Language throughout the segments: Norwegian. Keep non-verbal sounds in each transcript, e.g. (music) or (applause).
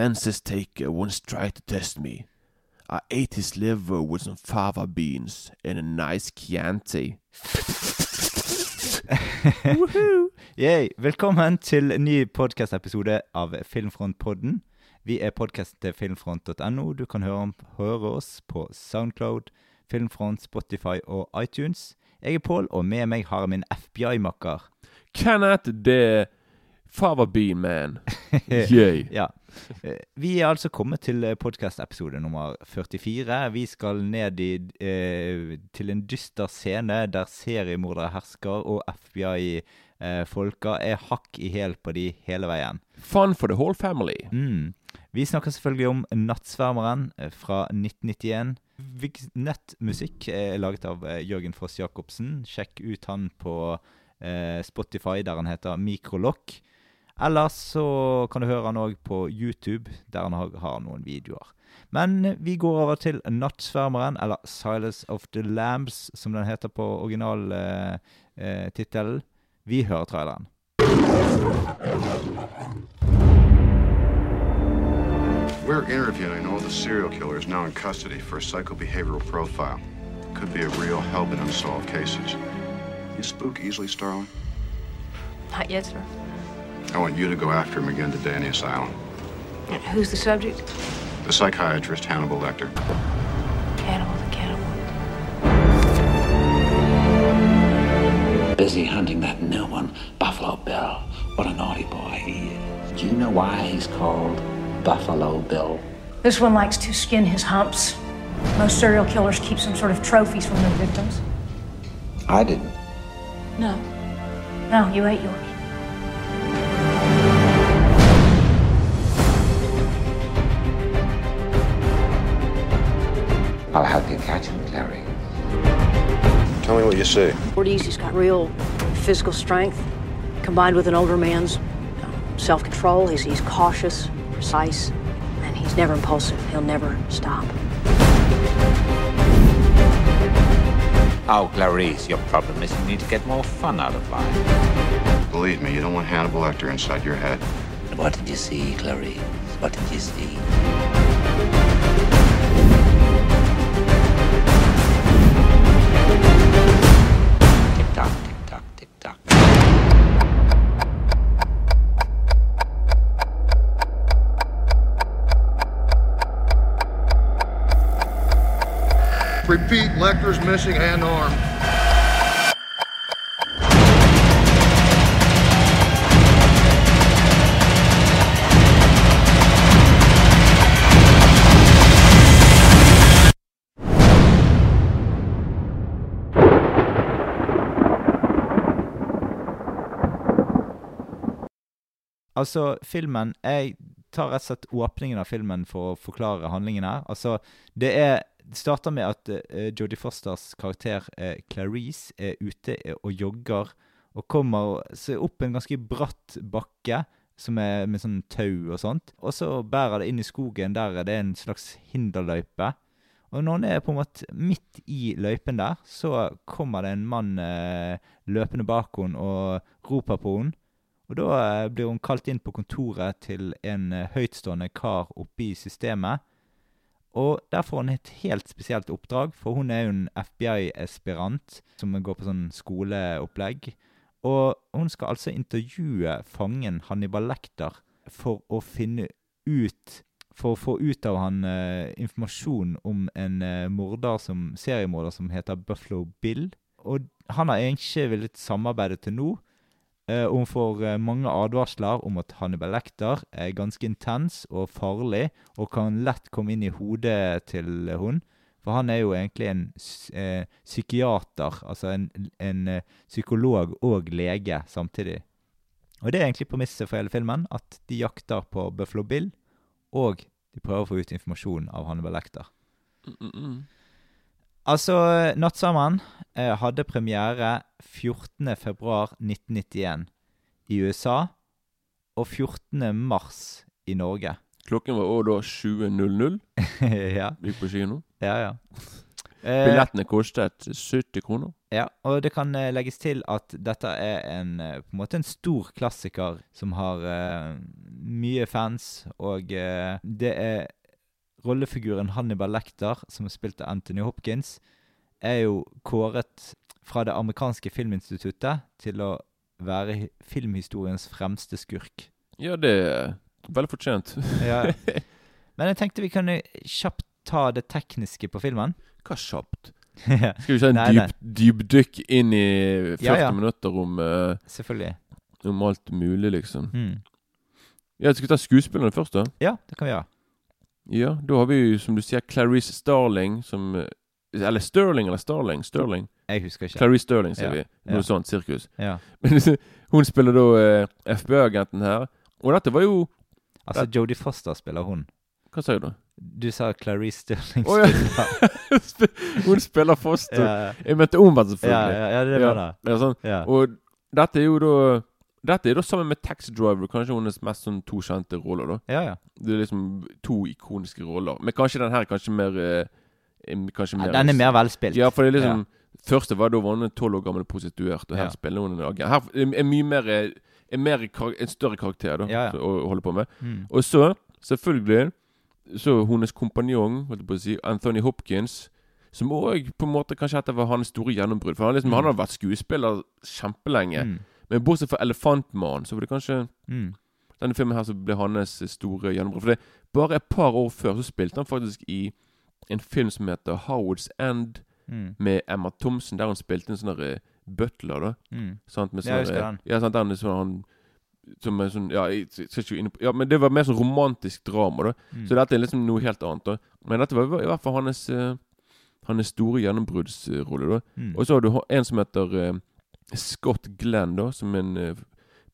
census taker once tried to test me. I ate his liver with some fava beans and a nice Chianti. (laughs) Yay. Velkommen til en ny podkastepisode av Filmfrontpodden. Vi er podkasten til filmfront.no. Du kan høre, høre, oss på Soundcloud, Filmfront, Spotify og iTunes. Jeg er Pål, og med meg har jeg min FBI-makker. Kenneth the Fava Bean Man. (laughs) Yay. ja. Eh, vi er altså kommet til podkastepisode nummer 44. Vi skal ned i, eh, til en dyster scene der seriemordere hersker og FBI-folka eh, er hakk i hæl på de hele veien. Fun for the whole family. Mm. Vi snakker selvfølgelig om 'Nattsvermeren' eh, fra 1991. Nettmusikk er laget av eh, Jørgen Foss Jacobsen. Sjekk ut han på eh, Spotify, der han heter Mikrolokk. Ellers så kan du høre han òg på YouTube, der han har, har, noen videoer. Men vi går over til 'Nattsvermeren', eller 'Silence of the Lambs', som den heter på originaltittelen. Eh, vi hører traileren. We're interviewing all the serial killers now in custody for a psychobehavioral profile. Could be a real help in unsolved cases. You spook easily, Starling? Not yet, sir. I want you to go after him again today in the asylum. And who's the subject? The psychiatrist Hannibal Lecter. Cannibal the cannibal. Busy hunting that new one, Buffalo Bill. What a naughty boy he is. Do you know why he's called Buffalo Bill. This one likes to skin his humps. Most serial killers keep some sort of trophies from their victims. I didn't. No. No, you ate yours. Tell me what you see. Ortiz, he's got real physical strength combined with an older man's um, self control. He's, he's cautious, precise, and he's never impulsive. He'll never stop. Oh, Clarice, your problem is you need to get more fun out of life. Believe me, you don't want Hannibal Lecter inside your head. What did you see, Clarice? What did you see? Lecter's missing hand arm. Altså, filmen Jeg tar rett og slett åpningen av filmen for å forklare handlingen her. Altså, det er det starter med at uh, Jodie Fosters karakter uh, Clarice er ute og jogger og kommer opp en ganske bratt bakke som er med sånn tau og sånt. Og så bærer det inn i skogen der det er en slags hinderløype. Og når hun er på en måte midt i løypen der, så kommer det en mann eh, løpende bak henne og roper på henne. Og da blir hun kalt inn på kontoret til en høytstående kar oppe i systemet. Og der får hun et helt spesielt oppdrag, for hun er jo en FBI-esperant som går på sånn skoleopplegg. Og hun skal altså intervjue fangen Hannibal Lekter for å finne ut For å få ut av han uh, informasjon om en uh, morder som, seriemorder som heter Buffalo Bill. Og han har egentlig ikke villet samarbeide til nå. Uh, hun får uh, mange advarsler om at Hannibal Lecter er ganske intens og farlig, og kan lett komme inn i hodet til hun. For han er jo egentlig en eh, psykiater, altså en, en psykolog og lege samtidig. Og det er egentlig premisset for hele filmen, at de jakter på Buffalo Bill, og de prøver å få ut informasjon av Hannibal Lecter. Mm -mm. Altså, Nattsvermeren eh, hadde premiere 14.2.1991 i USA og 14.3 i Norge. Klokken var òg da 20.00. (laughs) ja. Gikk på kino. Ja, ja. Eh, Billettene kostet 70 kroner. Ja, og det kan eh, legges til at dette er en, eh, på en måte en stor klassiker som har eh, mye fans, og eh, det er rollefiguren Hannibal Lecter, som spilt av Anthony Hopkins, er jo kåret fra det amerikanske filminstituttet til å være filmhistoriens fremste skurk. Ja, det er veldig fortjent. Ja. (laughs) Men jeg tenkte vi kunne kjapt ta det tekniske på filmen. Hva kjapt? (laughs) Skal vi ta en dyp, dypdykk inn i 40 Ja, ja. minutter om, uh, Selvfølgelig. om alt mulig, liksom? Mm. Ja, Skal vi ta skuespillerne først, da? Ja, det kan vi gjøre. Ja, da har vi jo, som du sier, Clarice Starling som eh, Eller Sterling eller Starling? Sterling. Jeg husker ikke. Clarice Sterling, sier Ja, vi. Noe ja. sånt sirkus. Ja. (laughs) Men hun spiller da eh, FBI-agenten her. Og dette var jo Altså, Jodie Foster spiller hun. Hva jeg da? Du sa Clarice Sterling oh, spiller (laughs) hun spiller Foster. Jeg mente omvendt, selvfølgelig. ja, ja, det var det. Ja, sånn. Og dette er jo da Dette er da sammen med Taxi Driver kanskje hennes mest sånn to kjente roller. da ja, ja. Det er liksom to ikoniske roller. Men kanskje den her er kanskje mer eh, mer Kanskje ja mer den er mer velspilt. Ja, for det er liksom Første var da var hun en tolv år gammel prostituert, og her Ja. spiller hun en agent. Her er er mye mer eh, er mer kar- en større karakter da Ja, ja. å holde på med. Mm. Og så, selvfølgelig, så hennes kompanjong, holdt jeg på å si, Anthony Hopkins, som òg på en måte kanskje dette var hans store gjennombrudd. For han, liksom, Mm. han har vært skuespiller kjempelenge. Mm. Men bortsett fra Elefantmannen, så var det kanskje Mm. denne filmen her som ble hans store gjennombrudd. For det, bare et par år før så spilte han faktisk i en film som heter Howard's End Mm. med Emma Thompson, der hun spilte en sånn der, eh, butler. da Mm. sant? Med Ja, jeg sånn, husker eh, den. Ja, sant, den er sånn han som er sånn Ja, jeg på Ja, men det var mer sånn romantisk drama, da. Mm. Så dette er liksom noe helt annet. da Men dette var i hvert fall hans uh, Hans store gjennombruddsrolle. da Mm. Og så har du en som heter eh, Scott Glenn, da som en eh,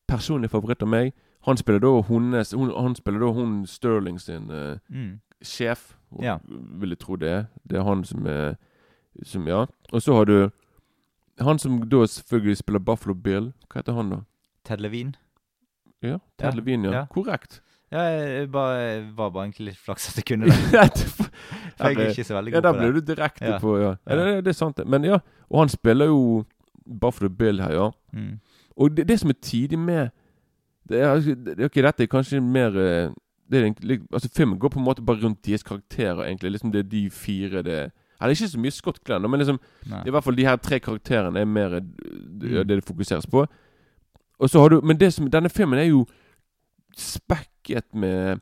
personlig favoritt av meg. Han spiller da hennes hun, Han spiller da hun Sterling sin uh, Mm. sjef, Ja. vil jeg tro det er. Det er han som er som, Ja. Og så har du han som da selvfølgelig spiller Buffalo Bill. Hva heter han, da? Ted Levine. Ja, Ted Ja, Levine, ja. ja. Korrekt. Ja, jeg bare, var bare egentlig litt flaks at jeg kunne det. (laughs) For jeg er ikke så veldig ja, god der på ble det. du direkte Ja. på, ja. ja Ja. det, det er sant, det. Men ja, og han spiller jo Buffalo Bill her, ja. Mm. Og det, det som er tidlig med det er, Ok, dette er kanskje mer eh, det er egentlig, altså Filmen går på en måte bare rundt deres karakterer, egentlig. Liksom Det er de fire det Eller ikke så mye Scott Glenn, men liksom Nei. i hvert fall de her tre karakterene er mer eh, det, Mm. det fokuseres på. Og så har du Men det som, denne filmen er jo spekket med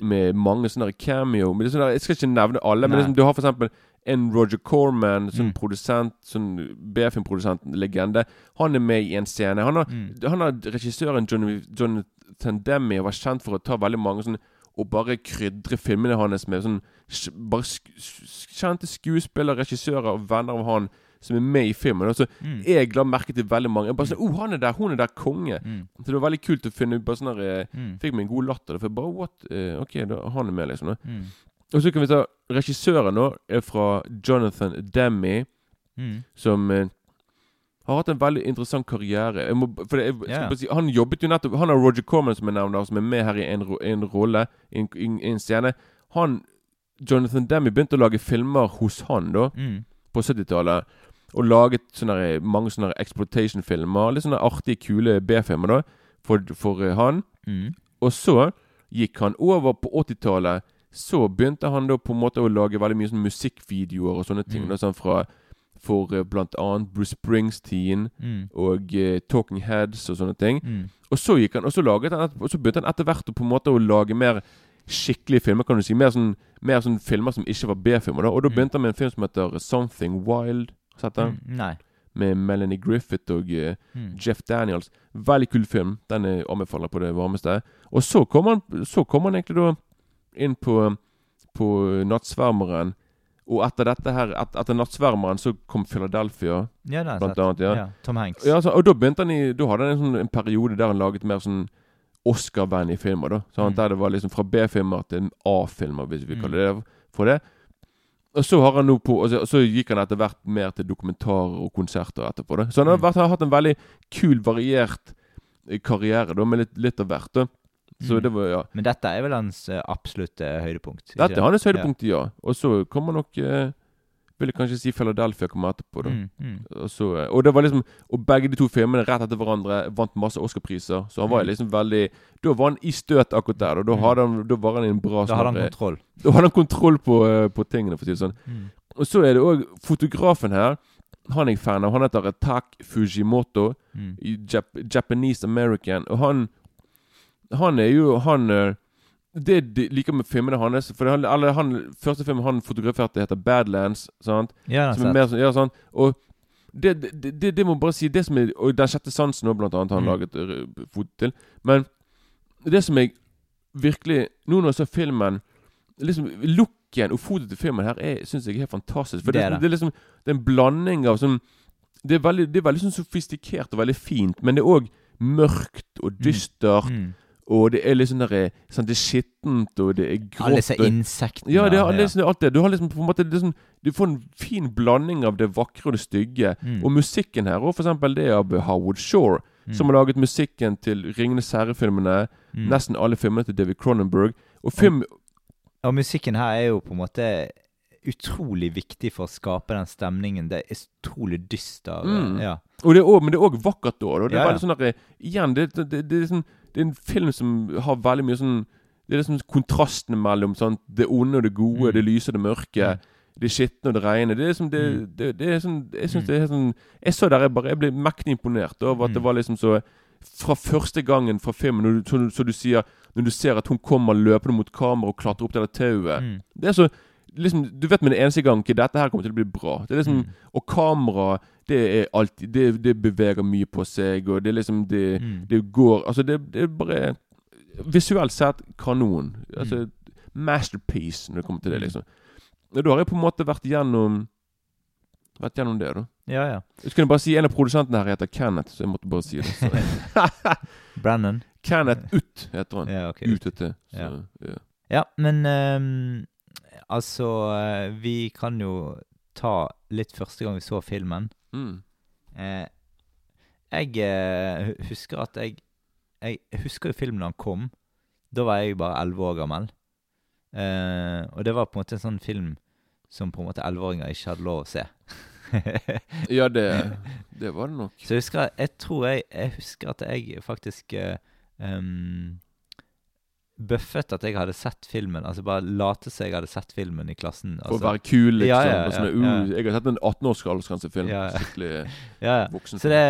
med mange sånne cameo. Men det sånne, jeg skal ikke nevne alle, men liksom, du har for eksempel en Roger Corman, sånn Mm. produsent, sånn B-filmprodusent, legende. Han er med i en scene. Han har, Mm. han har regissøren Johnny, Jonathan Demme var kjent for å ta veldig mange sånn og bare krydre filmene hans med sånn bare sk kjente skuespillere, regissører og venner av han som er med i filmen. Så Mm. jeg la merke til veldig mange. Jeg bare sånn, oh, han er der, hun er der, konge. Mm. Så det var veldig kult å finne ut bare sånn der, eh, Mm. Fikk meg en god latter. For jeg bare, what? Uh, ok, da, han er med, liksom. da. Mm. Og så kan vi ta Regissøren nå er fra Jonathan Demme, Mm. som eh, har hatt en veldig interessant karriere. Må, det, jeg, bare si, han jobbet jo nettopp Han har Roger Corman, som jeg nevner, som er med her i en, en rolle, i en, en scene. Han, Jonathan Demme, begynte å lage filmer hos han da Mm. på 70-tallet. Og laget sånne, mange sånne exploitation-filmer. Litt sånne artige, kule B-filmer da for, for eh, han. Mm. Og så gikk han over på 80-tallet. Så begynte han da på en måte å lage veldig mye sånn musikkvideoer og sånne ting. Mm. Da, sånn fra For eh, blant annet Bruce Springsteen Mm. og uh, Talking Heads og sånne ting. Mm. Og så gikk han Og så laget han Og så begynte han etter hvert å på en måte å lage mer skikkelige filmer, kan du si. Mer sånn, mer sånn filmer som ikke var B-filmer. da Og da Mm. begynte han med en film som heter Something Wild. Sett den? Mm. Nei. Med Melanie Griffith og uh, Mm. Jeff Daniels. Veldig kul film. Den er anbefaler på det varmeste. Og så kom han, så kom han egentlig da inn på, på Nattsvermeren. Og etter dette her et, Etter Nattsvermeren så kom Philadelphia, Ja, det jeg blant annet. Ja. Tom Hanks. Ja, så, og da begynte han i Da hadde han en, sånn, en periode der han laget mer sånn Oscar-vennlige filmer. da sånn, Mm. Der det var liksom fra B-filmer til A-filmer, hvis vi Mm. kaller det for det. Og så har han nå på Og så, så gikk han etter hvert mer til dokumentarer og konserter etterpå. da Så han har, Mm. vært, har hatt en veldig kul, variert eh, karriere da med litt, litt av hvert. da. Det var ja Men dette er vel hans eh, absolutte høydepunkt? Dette det? er hans høydepunkt, ja. Og så kommer nok eh, vil jeg kanskje si Philadelphia kommer etterpå. da Mm, mm. og, så, og det var liksom Og begge de to filmene rett etter hverandre vant masse Oscar-priser. Så han var Mm. liksom veldig Da var han i støt akkurat der. Og da, Mm. hadde han, da var han i en bra Da hadde han eh, kontroll. Da hadde han kontroll på, eh, på tingene, for å si det sånn. Mm. Og så er det òg fotografen her. Han er jeg fan av. Han heter Tak Fujimoto. Mm. Jap Japanese American. Og han Han er jo Han eh, Det de liker med filmene hans For han, eller han første filmen han fotograferte, heter Badlands. Sant? Ja, Som er mer sånn Ja, sant. Og det, det, det, det må jeg bare si Det som er Og Den sjette sansen òg, blant annet, han Mm. laget fot foto til. Men det som jeg virkelig Nå når jeg ser filmen Liksom Looken og fotet til filmen her er, syns jeg er helt fantastisk. For Det er det, er liksom Det er en blanding av sånn Det er veldig, det er veldig sånn sofistikert og veldig fint, men det er òg mørkt og dystert. Mm. Og det er sånn der, sånn, Det er skittent, og det er grått. Alle disse insektene. ja, det er ja. liksom alt det. Du har liksom på en måte sånn, Du får en fin blanding av det vakre og det stygge. Mm. Og musikken her, og for eksempel det av Howard Shore, Mm. som har laget musikken til Ringenes herre-filmene. Mm. Nesten alle filmene til David Cronenberg. Og film Og musikken her er jo på en måte utrolig viktig for å skape den stemningen. Det er utrolig dyster. Mm. Ja. Og det er også, Men det er òg vakkert da. og Det er Ja, ja. sånn der, Igjen, det, det, det, det, er sånn, det er en film som har veldig mye sånn Det er liksom kontrastene mellom sant? det onde og det gode, Mm. det lyse og det mørke. Mm. Det skitne og det rene. Det er liksom det, Mm. det, det er sånn Jeg synes Mm. det er sånn Jeg så der jeg bare Jeg ble mektig imponert over at det var liksom så Fra første gangen fra filmen, når du, så, så du sier Når du ser at hun kommer løpende mot kamera og klatrer opp det der tauet Mm. Det er så liksom, Du vet med en eneste gang ikke dette her kommer til å bli bra. Det er liksom Mm. Og kamera, det er alltid det, det beveger mye på seg, og det liksom Det, Mm. det går Altså, det, det er bare Visuelt sett kanon. Altså Mm. Masterpiece når det kommer til det, Mm. liksom. Og da har jeg på en måte vært gjennom Vært gjennom det, da. Ja, ja. Jeg skulle bare si En av produsentene her heter Kenneth, så jeg måtte bare si det. (laughs) Brennan. Kenneth Ut heter han. Ja, ok. UTT. Så, Ja. ja. Ja, men ehm, altså eh, Vi kan jo ta litt første gang vi så filmen. Mm. Eh, jeg eh, husker at jeg Jeg husker jo filmen da han kom. Da var jeg bare elleve år gammel. Eh, og det var på en måte en sånn film som på en måte elleveåringer ikke hadde lov å se. ja, det, (laughs) det var det nok. Så jeg husker Jeg tror jeg Jeg husker at jeg faktisk uh, Bøffet at jeg hadde sett filmen. Altså bare late som jeg hadde sett filmen i klassen. For Altså, å være kul, liksom. Ja, ja, ja, sånn, uh. Jeg har sett en 18-års aldersgrensefilm. Ja, ja. Skikkelig (laughs) ja, voksen. Så det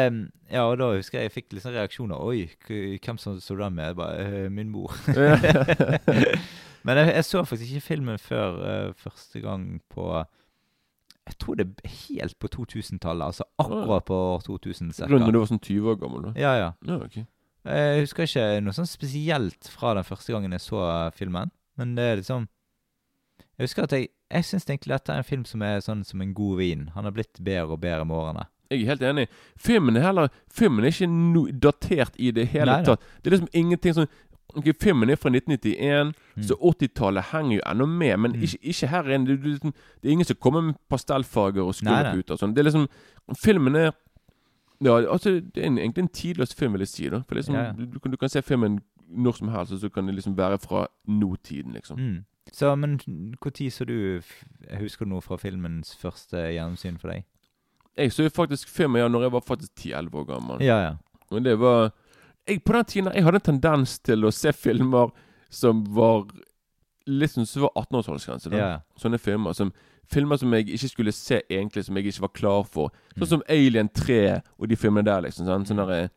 Ja, og da husker jeg jeg fikk sånn reaksjoner. Oi, hvem som så den med? Jeg bare «Øh, Min mor. (laughs) Men jeg, jeg så faktisk ikke filmen før uh, første gang på Jeg tror det er helt på 2000-tallet. Altså akkurat på 2000. cirka. Rundt at du var sånn 20 år gammel, da. Ja, ja. Ja, ok. Jeg husker ikke noe sånn spesielt fra den første gangen jeg så eh, filmen. Men det er liksom Jeg husker at jeg Jeg syns egentlig dette er en film som er sånn som en god vin. Han har blitt bedre og bedre med årene. Jeg er helt enig. Filmen er heller Filmen er ikke no, datert i det hele Nei, tatt. Det er liksom ingenting som Ok, Filmen er fra 1991, Mm. så 80-tallet henger jo ennå med. Men Mm. ikke, ikke her inne. Det, det, liksom- det er ingen som kommer med pastellfarger og skulderputer og sånn. Det er liksom Filmen er Ja, altså Det er en, egentlig en tidløs film, vil jeg si. da For liksom, Ja, ja. Du, du, kan, se filmen når som helst, og så kan det liksom være fra nåtiden, liksom. Mm. Så, men når så du Husker du noe fra filmens første gjennomsyn for deg? Jeg så faktisk filmen ja, når jeg var faktisk 10-11 år gammel. Ja, ja. Men det var jeg, På den tiden jeg hadde en tendens til å se filmer som var litt sånn som var 18-årsaldersgrense. da. Sånne filmer som Filmer som jeg ikke skulle se egentlig, som jeg ikke var klar for. Mm. Sånn som Alien 3 og de filmene der, liksom. Sånn, sånne der, eh,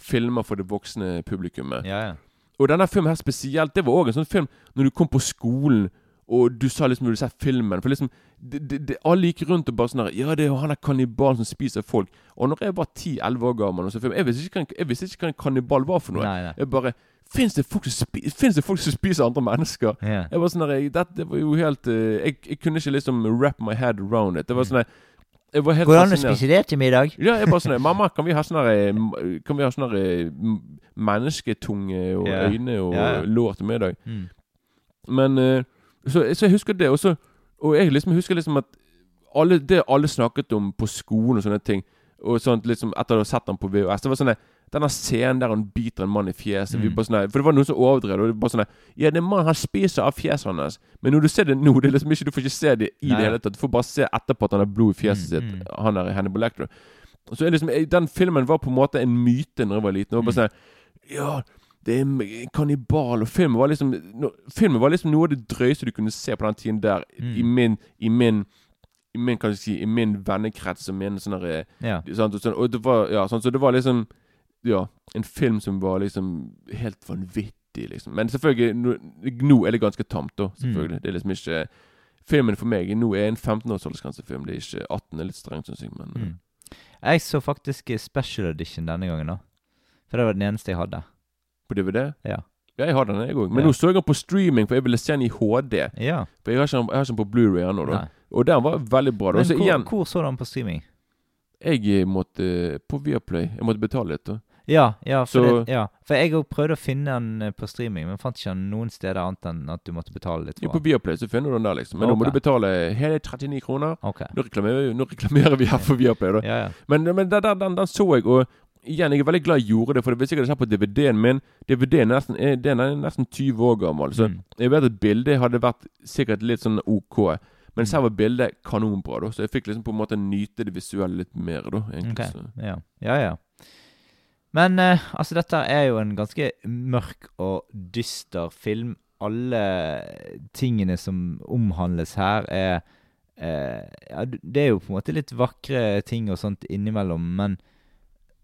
filmer for det voksne publikummet. Yeah. Og denne filmen her spesielt, det var òg en sånn film når du kom på skolen og du sa liksom du du se filmen For liksom de, de, de, Alle gikk rundt og bare sånn her Ja, det er jo han der kannibalen som spiser folk. Og når jeg var 10-11 år gammel og så film, jeg, visste ikke, hva en- visste ikke hva en kannibal var for noe. Nei, nei. Jeg bare Fins det, folk som finnes det folk som spiser andre mennesker? Yeah. Jeg var sånn der, jeg, Dette var jo helt eh, jeg, jeg kunne ikke liksom wrap my head around it. Det var sånn Jeg var helt Går det an å spise det til middag? Ja, jeg bare sånn Mamma, kan vi ha sånn eh, Kan vi ha sånn eh, mennesketunge og yeah. øyne og ja. lår til middag? Mm. Men så, så jeg husker det. Og, så, og jeg liksom husker liksom at alle, det alle snakket om på skolen og sånne ting, og sånt liksom etter å ha sett ham på VHS Det var sånn denne scenen der han biter en mann i fjeset vi Mm. bare sånn, For det var noen som overdrev. Og det bare sånn Ja, det er mann han spiser av fjeset hans. Men når du ser det nå, det er liksom ikke, du får ikke se det i Nei. det hele tatt. Du får bare se etterpå at han har blod i fjeset Mm, sitt. mm. Han er Hannibal Lector. Så er liksom, eh, Den filmen var på en måte en myte når jeg var liten. Det var bare Mm. sånn Ja, det er en kannibal. Og filmen var liksom no, Filmen var liksom noe av det drøyeste du kunne se på den tiden der. Mm. I min I min i min, kan si, i min vennekrets og min sånne, Ja. sånn, og, sånn, og det var Ja, sånn, så det var liksom Ja, en film som var liksom helt vanvittig, liksom. Men selvfølgelig, nå, er det ganske tamt, da. Selvfølgelig. Mm. Det er liksom ikke Filmen for meg nå er en 15-års. Det er ikke 18, det er litt strengt, syns jeg. Men Mm. Jeg så faktisk eh, Special Edition denne gangen, da. For det var den eneste jeg hadde. på DVD Ja. Ja, jeg har den, jeg òg. Men Ja. nå så jeg den på streaming, for jeg ville se den i HD. Ja. For jeg har ikke den, har ikke den på Blu-ray ennå, da. Nei. Og den var veldig bra. Da. Men Så hvor, igjen, hvor så du den på streaming? jeg eh, måtte på Viaplay. Jeg måtte betale litt, da. Ja, ja, for, Så- det, ja. for jeg òg prøvde å finne den eh, på streaming, men fant ikke den noen steder annet enn at du måtte betale litt Jo, på. Viaplay så finner du den der, liksom. Men nå må du betale hele 39 kroner. Okay. Nå reklamerer, nå reklamerer vi her for Viaplay, da. Ja. Men, men den, den, den, den så jeg, og igjen, jeg er veldig glad jeg gjorde det, for hvis jeg hadde sett på DVD-en min. DVD-en er er, den nesten 20 år gammel, så Mm. jeg vet at bildet hadde vært sikkert litt sånn OK. Men så var bildet kanonbra, da, så jeg fikk liksom på en måte nyte det visuelle litt mer, da. egentlig. Ok, Så. ja. ja, ja. Men eh, altså, dette er jo en ganske mørk og dyster film. Alle tingene som omhandles her, er eh, ja, Det er jo på en måte litt vakre ting og sånt innimellom, men,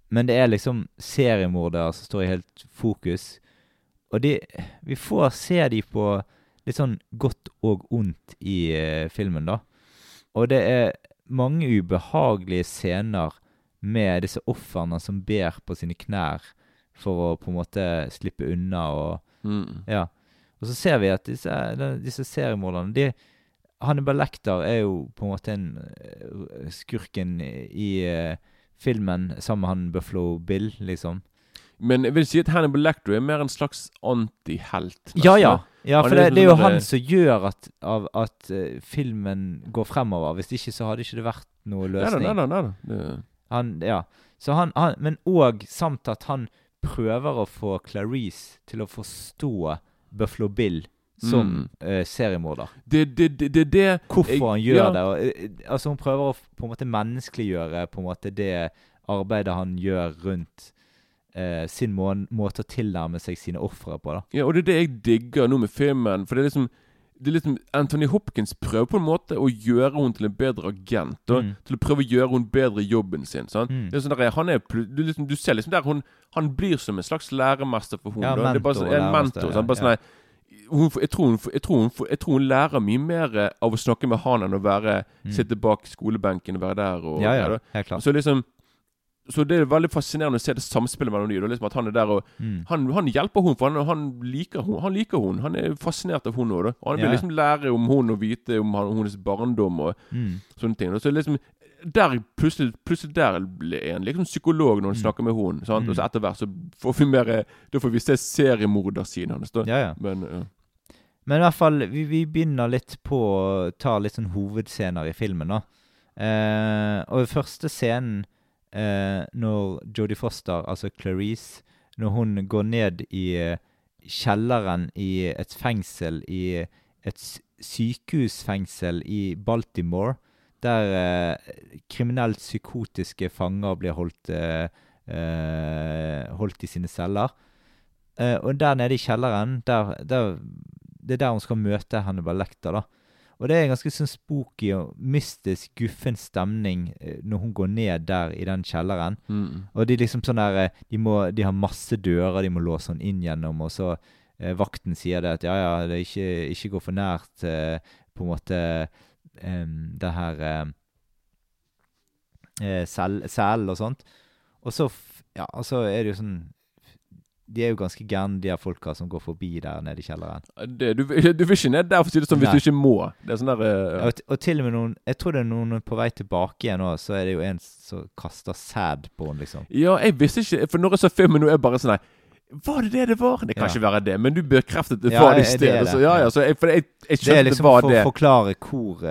men det er liksom seriemordere som står i helt fokus. Og de Vi får se de på litt sånn godt og ondt i eh, filmen, da. Og det er mange ubehagelige scener med disse ofrene som ber på sine knær for å på en måte slippe unna og Mm. Ja. Og så ser vi at disse, disse seriemorderne de, Hannibal Lecter er jo på en måte en eh, skurken i uh, filmen sammen med han Buffalo Bill, liksom. Men jeg vil si at Hannibal Lecter er mer en slags antihelt. Ja, ja. ja for det, liksom det er jo sånn han som gjør at, av, at uh, filmen går fremover. Hvis ikke så hadde ikke det vært noe løsning. nei nei, Nei, nei, Det- Han, ja. Så han, han, men òg samt at han prøver å få Clarice til å forstå Buffalo Bill som eh, seriemorder. Det er det, det, det Hvorfor jeg- han gjør ja. det. Og, eh, altså Hun prøver å på en måte menneskeliggjøre på en måte det arbeidet han gjør rundt uh, sin må måte å tilnærme seg sine ofre på. da Ja, og det er det jeg digger nå med filmen. For det er liksom det er liksom Anthony Hopkins prøver på en måte å gjøre henne til en bedre agent. Da, Mm. Til å prøve å gjøre henne bedre i jobben sin. Sånn Mm. Det sånn der, han er, du, liksom, du ser liksom der hun, Han blir som en slags læremester for henne. Ja, mentor, det er bare sånn, en mentor. ja? Bare sånn, ja. hun, jeg, tror hun, jeg, tror hun, jeg tror hun lærer mye mer eh, av å snakke med han enn å være, Mm. sitte bak skolebenken og være der. Og, ja, ja. Helt klart. Så liksom Så det er veldig fascinerende å se det samspillet mellom dem. Liksom at han er der og Mm. han, han hjelper hun, for han, han liker hun. Han liker hun Han er fascinert av hun òg. Og han vil Ja. liksom lære om hun og vite om hennes barndom og Mm. sånne ting. Og så liksom der plutselig, plutselig der ble en liksom psykolog når han Mm. snakker med hun sant? Mm. Og så etter hvert så får vi mer Da får vi se seriemordersiden hans. Da. Ja, ja. Men ja. Men i hvert fall, vi, vi begynner litt på å ta litt sånn hovedscener i filmen, da. Eh, og den første scenen, når Jodie Foster, altså Clarice, når hun går ned i eh, kjelleren i et fengsel i et sykehusfengsel i Baltimore, der eh, kriminelt psykotiske fanger blir holdt, eh, eh, holdt i sine celler. Eh, og der nede i kjelleren, der, der, det er der hun skal møte Hannibal Lekter. da. Og det er en ganske sånn spooky og mystisk, guffen stemning eh, når hun går ned der i den kjelleren. Mm. Og de liksom sånn der eh, de, må, de har masse dører de må låse henne inn gjennom, og så eh, vakten sier det at ja, ja, det ikke, ikke går for nært eh, på en måte eh, det her eh, eh, cell- og sånt. Og så, ja, og så er det jo sånn De er jo ganske gærne, de her folka som går forbi der nede i kjelleren. det, du, du vil ikke ned der for å si det sånn hvis du ikke må. Det er sånn der uh, Og, og til og med noen Jeg tror det er noen på vei tilbake igjen nå, så er det jo en som kaster sæd på henne, liksom. Ja, jeg visste ikke For når jeg så filmen nå, er jeg bare sånn nei Var det det det var? Det kan Ja. ikke være det, men du bekreftet det Ja, var det er stedet. Så ja, ja. ja, så jeg, for jeg, jeg Det er det det, liksom var for det. å forklare hvor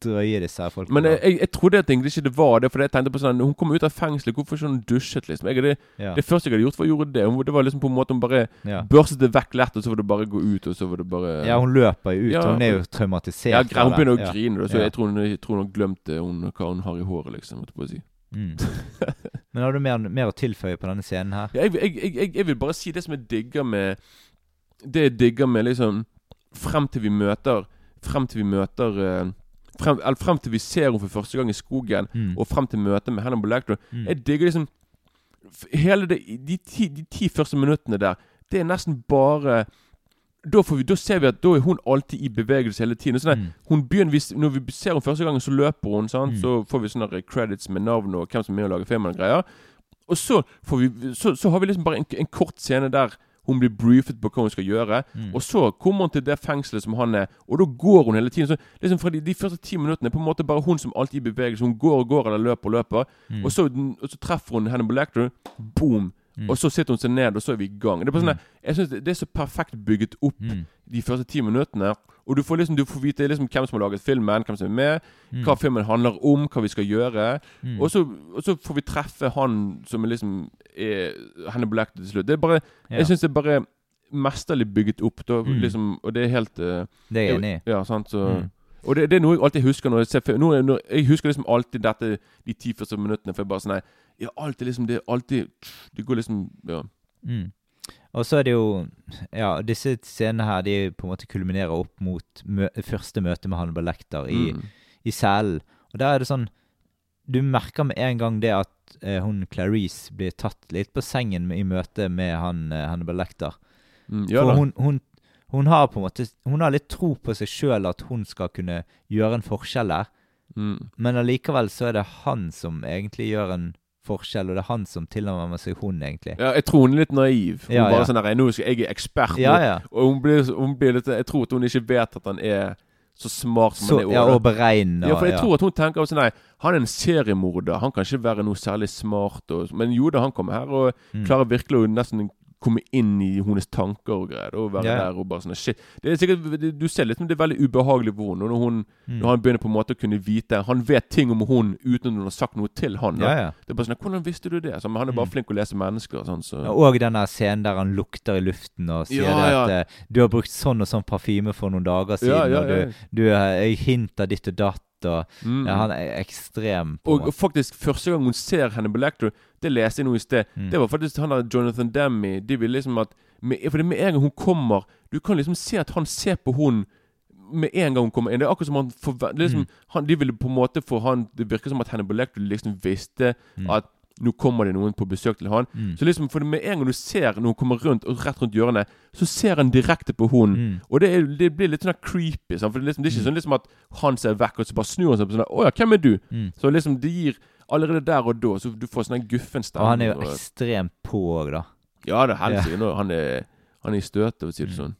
eh, drøye, disse her folkene. Men jeg, jeg, jeg trodde at egentlig ikke det var det, for jeg tenkte på sånn Hun kom ut av fengselet, hvorfor ikke hun dusjet, liksom? Jeg, det, ja. det første jeg hadde gjort, var å gjøre det. Hun, det var liksom på en måte Hun bare ja. børstet det vekk lett, og så var det bare å gå ut, og så var det bare ja, hun løper jo ut. Ja, hun er jo traumatisert. Ja, Hun begynner å. Grine, da, så jeg tror hun, tror hun har glemt det, hun, hva hun har i håret, liksom. måtte på å si. Mm. (laughs) Men har du mer, mer å tilføye på denne scenen her? Ja, jeg, jeg, jeg, jeg, vil bare si det som jeg digger med Det jeg digger med liksom Frem til vi møter Frem til vi møter eh, frem, eller frem til vi ser henne for første gang i skogen, Mm. og frem til møtet med Hannibal Lector. Mm. Jeg digger liksom Hele det, de, ti, de ti første minuttene der, det er nesten bare da, får vi, da ser vi at da er hun alltid i bevegelse hele tiden. Sånn Mm. hun begynner, når vi ser henne første gangen, så løper hun. Mm. Så får vi sånne credits med navn og hvem som er med og lager filmen og greier. Og så, får vi, så, så har vi liksom bare en, en kort scene der hun blir briefet på hva hun skal gjøre. Mm. Og så kommer hun til det fengselet som han er, og da går hun hele tiden. Så liksom Fra de, de første ti minuttene er på en måte bare hun som alltid beveger i bevegelse. Hun går og går eller løper og løper. Mm. Og, så, og så treffer hun Hannibal Lector. Boom! Mm. Og så sitter hun seg ned, og så er vi i gang. Det er bare sånn Mm. Jeg synes det, det er så perfekt bygget opp Mm. de første ti minuttene. Og du får liksom Du får vite liksom hvem som har laget filmen, hvem som er med, Mm. hva filmen handler om, hva vi skal gjøre. Mm. Og, så, og så får vi treffe han som er liksom er Henne Black til slutt. Det er bare Ja. Jeg syns det er bare mesterlig bygget opp. Da, Mm. liksom, og det er helt uh, Det er jeg enig i. Ja, sant, så. Og det, det er noe jeg alltid husker når jeg ser film. Jeg husker liksom alltid dette de ti første minuttene. For jeg bare sånn nei, Ja, alltid liksom Det er alltid Det går liksom Ja. Mm. Og så er det jo Ja, disse scenene her De på en måte kulminerer opp mot mø første møte med Hannibal Lecter i, Mm. i selen. Og der er det sånn Du merker med en gang det at eh, hun Clarice blir tatt litt på sengen i møte med han eh, Hannibal Lecter. Mm, ja For hun, hun, hun har på en måte Hun har litt tro på seg sjøl at hun skal kunne gjøre en forskjell der. Mm. Men allikevel så er det han som egentlig gjør en forskjell, og det er han som tilnærmer seg hun, egentlig. Ja, jeg tror hun er litt naiv. Hun Ja, bare ja. sånn der, Nå skal jeg er ekspert, Ja, ja. og hun blir, hun blir litt Jeg tror at hun ikke vet at han er så smart som Så, han er. ja, og beregner. Ja, for jeg tror at hun tenker sånn nei, han er en seriemorder. Han kan ikke være noe særlig smart. Og, men jo da, han kommer her og Mm. klarer virkelig å nesten komme inn i hennes tanker og greier. Og være ja. der og bare sånn Shit. Det er sikkert, det- du ser liksom det er veldig ubehagelig for henne. Når, hun, Mm. når han begynner på en måte å kunne vite Han vet ting om hun uten at hun har sagt noe til han. Ja, ja. Det er bare sånn, Hvordan visste du det? Så, men han er bare Mm. flink å lese mennesker. Sånn, så. Ja, Og den der scenen der han lukter i luften og sier at eh, 'Du har brukt sånn og sånn parfyme for noen dager siden', og du, du jeg hinter ditt og datt, og Mm. ja, Han er ekstrem. en Og faktisk, første gang hun ser Hannibal Lecter, det leste jeg nå i sted, Mm. det var faktisk han der Jonathan Demme. De vil liksom at med, For det med en gang hun kommer Du kan liksom se at han ser på hun med en gang hun kommer inn. Det er akkurat som han forve- er liksom, Mm. han, De ville på en måte få han Det virker som at Hannibal Lecter liksom visste Mm. at nå kommer det noen på besøk til han. Mm. Så liksom, for med en gang du ser når hun kommer rundt og rett rundt hjørnet, så ser han direkte på hun. Mm. Og det, er, det blir litt sånn creepy. Sant? For det, liksom, det er ikke Mm. sånn liksom at han ser vekk, og så bare snur han seg på sånn 'Å ja, hvem er du?' Mm. Så liksom det gir Allerede der og da Så du får sånn en guffen stemme. Og han er jo og- ekstremt på òg, da. Ja, det er helsike. Han er Han er i støtet, for å si det Mm. sånn.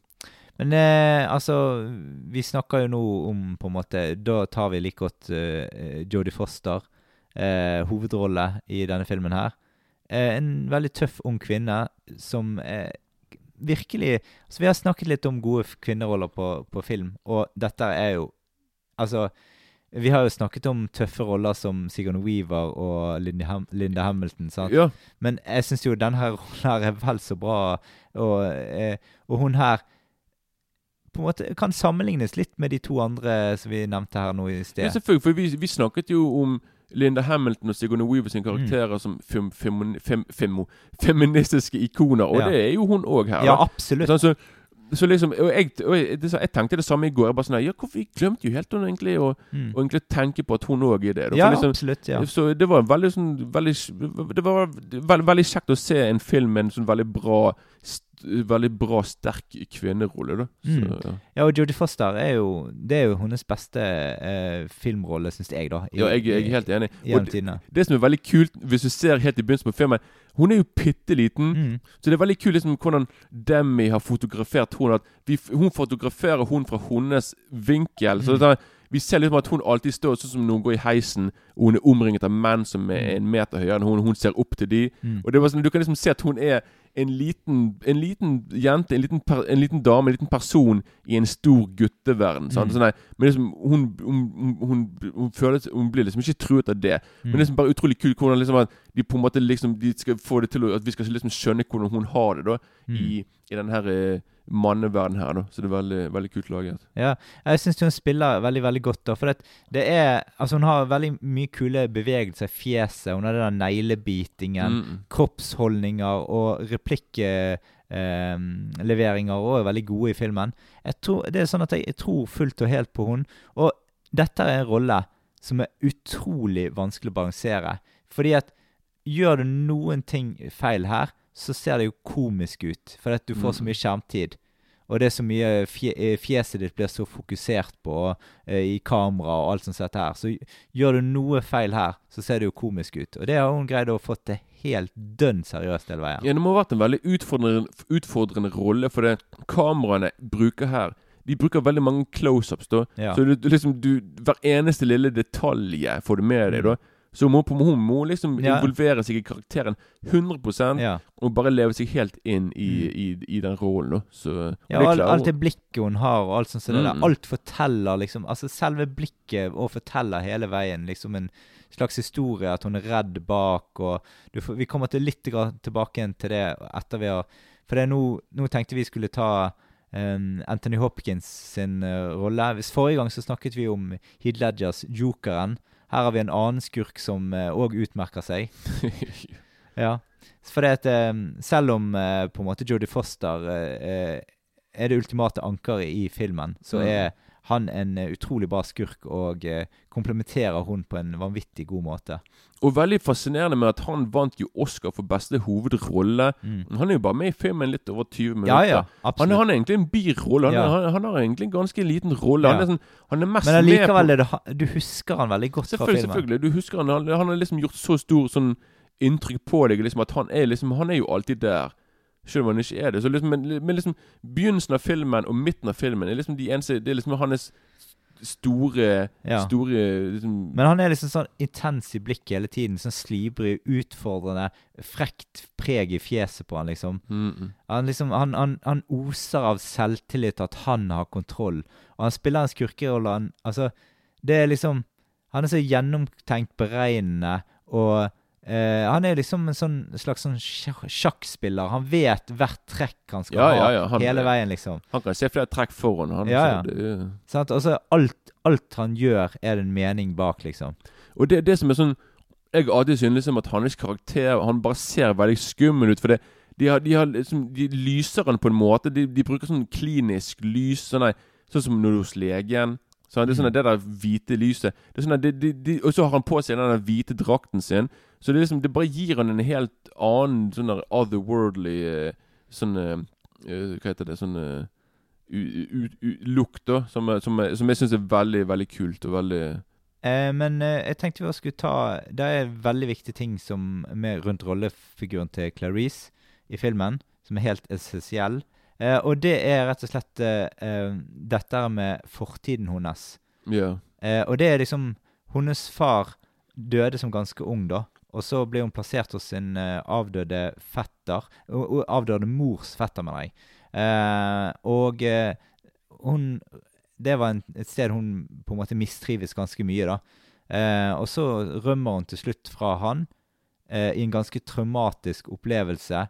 Men eh, altså Vi snakker jo nå om på en måte Da tar vi like godt eh, Jodie Foster, hovedrolle i denne filmen her. Eh, en veldig tøff ung kvinne som eh, virkelig Altså Vi har snakket litt om gode kvinneroller på, på film, og dette er jo Altså vi har jo snakket om tøffe roller som Sigurd Weaver og Linda, Ham Linda Hamilton. sant? Ja. Men jeg syns jo denne (laughs) rollen her er vel så bra, og, eh, og hun her på en måte kan sammenlignes litt med de to andre som vi nevnte her nå i sted. ja, selvfølgelig. For vi, vi snakket jo om Linda Hamilton og Sigourney Weaver sine karakterer som fem, fem, fem, fem, feministiske ikoner, og Ja. det er jo hun òg her. Ja, da. absolutt. Sånn, så, så liksom Og, jeg, og jeg, jeg tenkte det samme i går. Jeg bare sånn Ja, hvorfor Jeg glemte jo helt hun egentlig å Mm. egentlig tenke på at hun òg er det. da. Ja, liksom, absolutt. ja. Så det var veldig sånn veldig, Det var veldig, veldig kjekt å se en film med en sånn veldig bra st Veldig bra, sterk kvinnerolle, da. Så, Mm. ja. Ja, og Jodie Foster er jo Det er jo hennes beste eh, filmrolle, syns jeg, da. i- ja, jeg, jeg er helt enig. Og det, det som er veldig kult, hvis du ser helt i begynnelsen på filmen Hun er jo bitte liten. Mm. Så det er veldig kult liksom hvordan Demi har fotografert hun at vi, Hun fotograferer hun fra hennes vinkel. Så Mm. det er, vi ser liksom at hun alltid står sånn som når hun går i heisen, og hun er omringet av menn som er en meter høyere enn hun, og hun ser opp til de. Mm. Og det var sånn, Du kan liksom se at hun er en liten, en liten jente, en liten, per, en liten dame, en liten person i en stor gutteverden. Mm. Sånn, men liksom, hun, hun, hun, hun, føler, hun blir liksom ikke truet av det. Men det er Mm. liksom bare utrolig kult hvordan liksom at de på en måte liksom De skal få det til å, At vi skal liksom skjønne hvordan hun har det da Mm. i, i denne her eh, manneverdenen her. da Så det er veldig, veldig kult laget. Ja, jeg syns hun spiller veldig veldig godt. da For det, det er Altså Hun har veldig mye kule bevegelser i fjeset. Hun har den der neglebitingen, Mm. kroppsholdninger og replikkleveringer òg er veldig gode i filmen. Jeg tror, det er sånn at jeg, jeg tror fullt og helt på hun Og dette er en rolle som er utrolig vanskelig å balansere. Fordi at gjør du noen ting feil her, så ser det jo komisk ut. Fordi at du får så Mm. mye skjermtid. Og det er så mye eh, Fjeset ditt blir så fokusert på eh, i kamera og alt sånt sett her. Så gjør du noe feil her, så ser det jo komisk ut. Og det har hun greid å få til helt dønn seriøst hele veien. Ja, det må ha vært en veldig utfordrende, utfordrende rolle, for det kameraene bruker her De bruker veldig mange close-ups, da. Ja. Så du, du liksom du, Hver eneste lille detalje får du med deg, da. Så må, hun må liksom involvere seg i karakteren 100 Ja. og bare leve seg helt inn i, Mm. i, i den rollen. Så Ja, det alt det blikket hun har, og alt sånt det Mm. der. Alt forteller liksom Altså selve blikket og forteller hele veien liksom en slags historie, at hun er redd bak, og du Vi kommer til litt tilbake til det etter vi har For det er nå, nå tenkte vi skulle ta Um, Anthony Hopkins sin uh, rolle. Hvis Forrige gang så snakket vi om Heath Ledgers Jokeren. Her har vi en annen skurk som òg utmerker seg. (laughs) Ja. For det at eh, selv om eh, på en måte Jodie Foster eh, er det ultimate ankeret i filmen, så Mm. er han en eh, utrolig bra skurk og eh, komplementerer hun på en vanvittig god måte. Og veldig fascinerende med at han vant jo Oscar for beste hovedrolle. Mm. Han er jo bare med i filmen litt over 20 minutter. Ja, ja, Han, han er egentlig en birolle. Han, Ja. han, han har egentlig en ganske liten rolle. Han, er sånn, han er mest Men med allikevel på det Du husker han veldig godt fra filmen. selvfølgelig. Du husker han, han, han har liksom gjort så stor sånn inntrykk på deg liksom at han er liksom Han er jo alltid der. Selv om han ikke er det. Så liksom, men, men liksom begynnelsen av filmen og midten av filmen er liksom de eneste Det er liksom hans store Ja. Store liksom, Men han er liksom sånn intens i blikket hele tiden. Sånn slibrig, utfordrende, frekt preg i fjeset på han, liksom. mm, mm. Han, liksom, han, han, han oser av selvtillit, at han har kontroll. Og han spiller en skurkerolle. Han, altså, det er liksom Han er så gjennomtenkt beregnende, og eh, han er liksom en sånn slags sånn sjakkspiller. Han vet hvert trekk han skal Ja, ha ja, han- hele veien, liksom. Han kan se flere trekk foran. Han, Ja, ja. Det, er- Sant? Og så alt, alt han gjør, er det en mening bak, liksom. Og det, det som er sånn Jeg har alltid syntes liksom at hans karakter Han bare ser veldig skummel ut. For det, de, har, de, har liksom, de lyser han på en måte. De, de bruker sånn klinisk lys. Sånn, sånn som når du er hos legen. Sånn, det er sånn det der hvite lyset det er sånn de, Og så har han på seg den der hvite drakten sin. Så det, liksom, det bare gir han en helt annen sånn der otherworldly eh, Sånn eh, eh, Hva heter det? Sånn lukt, da. Som, som, som jeg syns er veldig, veldig kult og veldig Eh, men eh, jeg tenkte vi skulle ta Det er veldig viktige ting som med rundt rollefiguren til Clarice i filmen, som er helt essensiell. Eh, og det er rett og slett dette med fortiden hennes. Ja. Eh, og det er liksom Hennes far døde som ganske ung, da. Og så ble hun plassert hos sin eh, avdøde fetter. Avdøde mors fetter, mener jeg. Eh, og eh, hun Det var en, et sted hun på en måte mistrives ganske mye, da. Eh, og så rømmer hun til slutt fra han eh, i en ganske traumatisk opplevelse,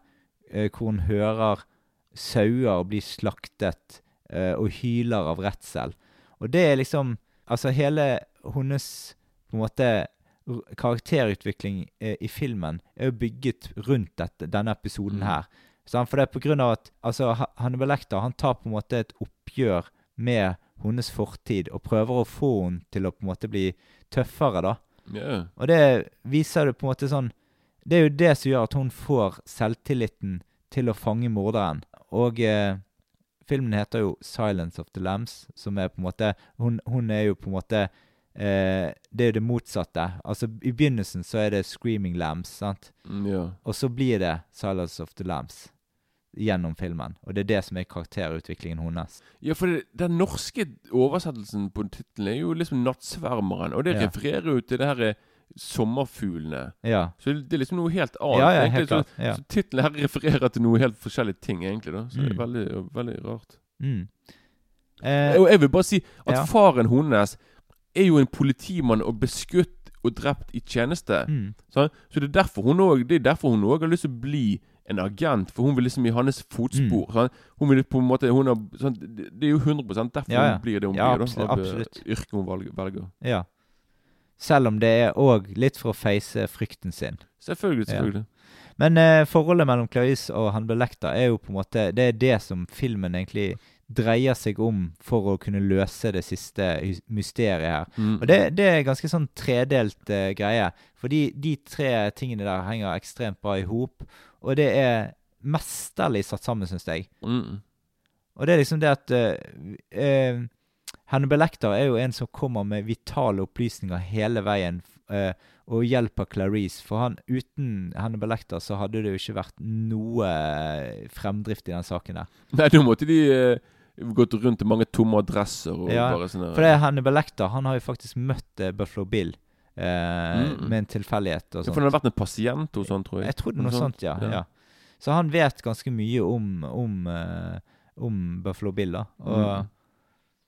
eh, hvor hun hører sauer bli slaktet og hyler av redsel. Og det er liksom Altså, hele hennes på en måte karakterutvikling eh, i filmen er jo bygget rundt dette, denne episoden Mm. her. Sant? For det er på grunn av at altså, Ha- Hannibal Lecter han tar på en måte et oppgjør med hennes fortid og prøver å få henne til å på en måte bli tøffere, da. Yeah. Og det viser det på en måte sånn Det er jo det som gjør at hun får selvtilliten til å fange morderen. Og eh, filmen heter jo 'Silence of the Lambs', som er på en måte Hun, hun er jo på en måte eh, Det er jo det motsatte. Altså I begynnelsen så er det 'Screaming Lambs', sant? Mm, ja. Og så blir det 'Silence of the Lambs' gjennom filmen. Og det er det som er karakterutviklingen hennes. Ja, for det, den norske oversettelsen på tittelen er jo liksom 'Nattsvermeren'. Og det Ja. refererer jo til det her eh, sommerfuglene. Ja. Så det er liksom noe helt annet. Ja, ja, helt klart. Så, Ja. så tittelen her (laughs) refererer til noe helt forskjellige ting, egentlig. da Så det er Mm. veldig, veldig rart. Mm. Eh, Og jeg vil bare si at faren hennes er jo en politimann og beskutt og drept i tjeneste. mm. Så det er derfor hun òg har lyst til å bli en agent, for hun vil liksom i hans fotspor. Mm. Hun vil på en måte har, sånn, Det er jo 100 derfor Ja, ja. hun blir det hun Ja, blir. absolutt, da, av eh, absolutt. yrket hun velger. Ja. Selv om det er òg litt for å face frykten sin. Selvfølgelig. Selvfølgelig. Men eh, forholdet mellom Clarice og Hannibal lekta er jo på en måte Det er det som filmen egentlig dreier seg om for å kunne løse det siste mysteriet her. Mm. Og det, det er ganske sånn tredelt uh, greie. Fordi de tre tingene der henger ekstremt bra i hop. Og det er mesterlig satt sammen, syns jeg. Mm. Og det er liksom det at uh, uh, Hannibal Lecter er jo en som kommer med vitale opplysninger hele veien Uh, og hjelper Clarice. For han, uten Hannibal Lecter så hadde det jo ikke vært noe fremdrift i den saken der. Nei, da måtte de gått rundt til mange tomme adresser og Ja, bare sånne, For det er Hannibal Lecter han har jo faktisk møtt eh, Buffalo Bill eh, Mm. med en tilfeldighet. og Ja. For han har vært en pasient hos han, tror jeg. Jeg tror det er noe sånt, ja. Ja. ja. Så han vet ganske mye om, om, eh, om Buffalo Bill, da. Og Mm.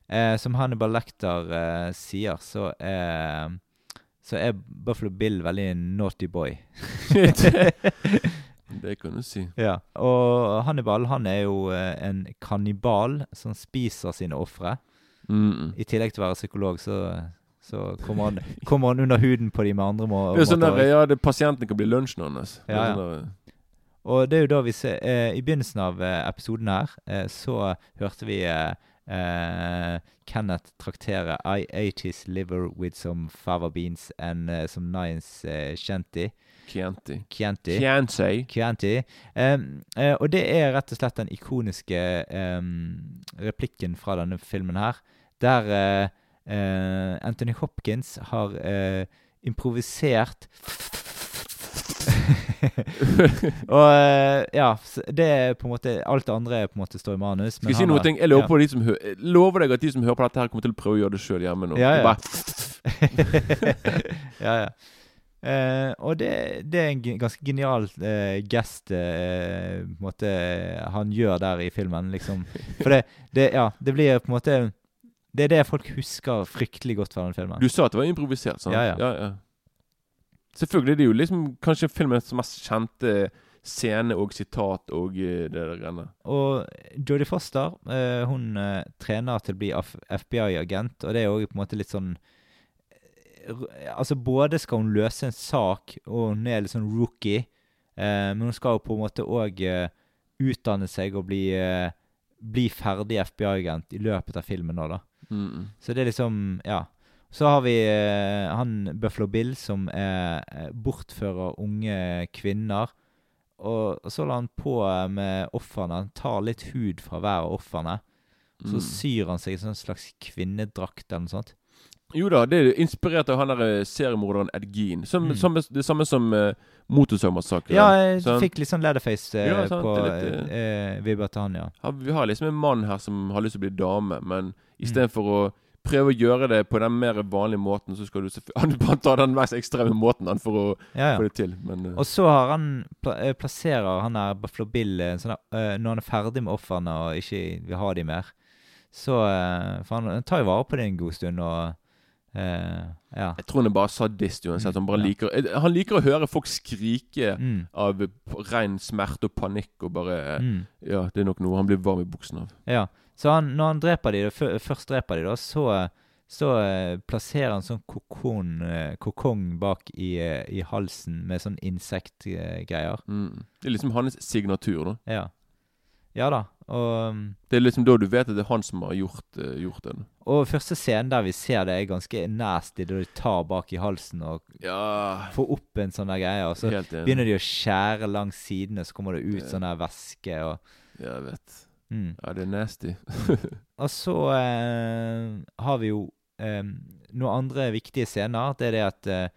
eh, som Hannibal Lecter eh, sier, så er så er Buffalo Bill veldig en naughty boy. (laughs) Det kan du si. ja. Og Hannibal han er jo eh, en kannibal som spiser sine ofre. Mm. I tillegg til å være psykolog, så, så kommer, han, kommer han under huden på de med andre må Det er sånn der, ja, det, Pasienten kan bli lunsjen hans. Ja, ja. sånn Og det er jo da vi ser eh, I begynnelsen av eh, episoden her eh, så hørte vi eh, eh, Kenneth trakterer I ate his liver with some fava beans and uh, some nice uh, shanty. Chianti. Chianti. Chianti. Chianti. Um, uh, og det er rett og slett den ikoniske um, replikken fra denne filmen her, der eh, eh, Anthony Hopkins har eh, improvisert (laughs) Og eh, ja, det er på en måte Alt det andre på en måte står i manus. Skal jeg si noe ting? Jeg lover, ja. på de som hø lover deg at de som hører på dette, her kommer til å prøve å gjøre det sjøl hjemme nå. Ja, ja. (laughs) Ja, ja. Uh, og det, det er en ganske genial uh, gest uh, på en måte han gjør der i filmen, liksom. For det, det, ja, det blir på en måte Det er det folk husker fryktelig godt fra den filmen. du sa at det var improvisert, sant? Ja, ja. ja. Selvfølgelig. Det er jo liksom kanskje filmens mest kjente scene og sitat og eh, det der greiene. Og Jodie Foster eh, hun eh, trener til å bli FBI-agent, og det er jo på en måte litt sånn Altså Både skal hun løse en sak, og hun er litt sånn rookie, eh, men hun skal jo på en måte òg utdanne seg og bli, bli ferdig FBI-agent i løpet av filmen nå, da. Mm. Så det er liksom Ja. Så har vi eh, han Buffalo Bill som er, eh, bortfører unge kvinner. Og, så la han på eh, med ofrene. Han tar litt hud fra hver av ofrene. Så Mm. syr han seg en sånn slags kvinnedrakt eller noe sånt. Jo da, det er inspirert av han der eh, seriemorderen Ed Gein. Som, Mm. samme, det samme som uh, Motorsagmassakren. Ja, jeg sånn. fikk litt sånn Leatherface uh, Ja, sant, på det uh, litt, eh, vibber til han, ja. Har- Vi har liksom en mann her som har lyst til å bli dame, men Mm. istedenfor å prøve å gjøre det på den mer vanlige måten, så skal du (laughs) Han bare tar den mest ekstreme måten han for å ja, få det til. Men uh. Og så har han pla eh, plasserer han der Buffalo Bill eh, sånn eh, Når han er ferdig med ofrene og ikke vil ha de mer, så uh, For han, han tar jo vare på det en god stund, og eh, Ja. jeg tror han er bare sadist uansett. Han bare Ja. liker eh, Han liker å høre folk skrike Mm, av ren smerte og panikk og bare mm. Ja, det er nok noe han blir varm i buksen av. Ja, så han, når han dreper de, fø- først dreper de da, så, så eh, plasserer han sånn kokon, eh, kokong bak i, i halsen med sånn insektgreier. Mm. Det er liksom hans signatur, da. Ja. Ja da, og, um, Det er liksom da du vet at det er han som har gjort, uh, gjort det. og første scenen der vi ser det er ganske nasty, da de tar bak i halsen og Ja, får opp en sånn greie, og så begynner de å skjære langs sidene, så kommer det ut Det- sånn der væske og Ja, jeg vet. mm. Ja, det er nasty. (laughs) Og så eh, har vi jo eh, noen andre viktige scener. Det er det at eh,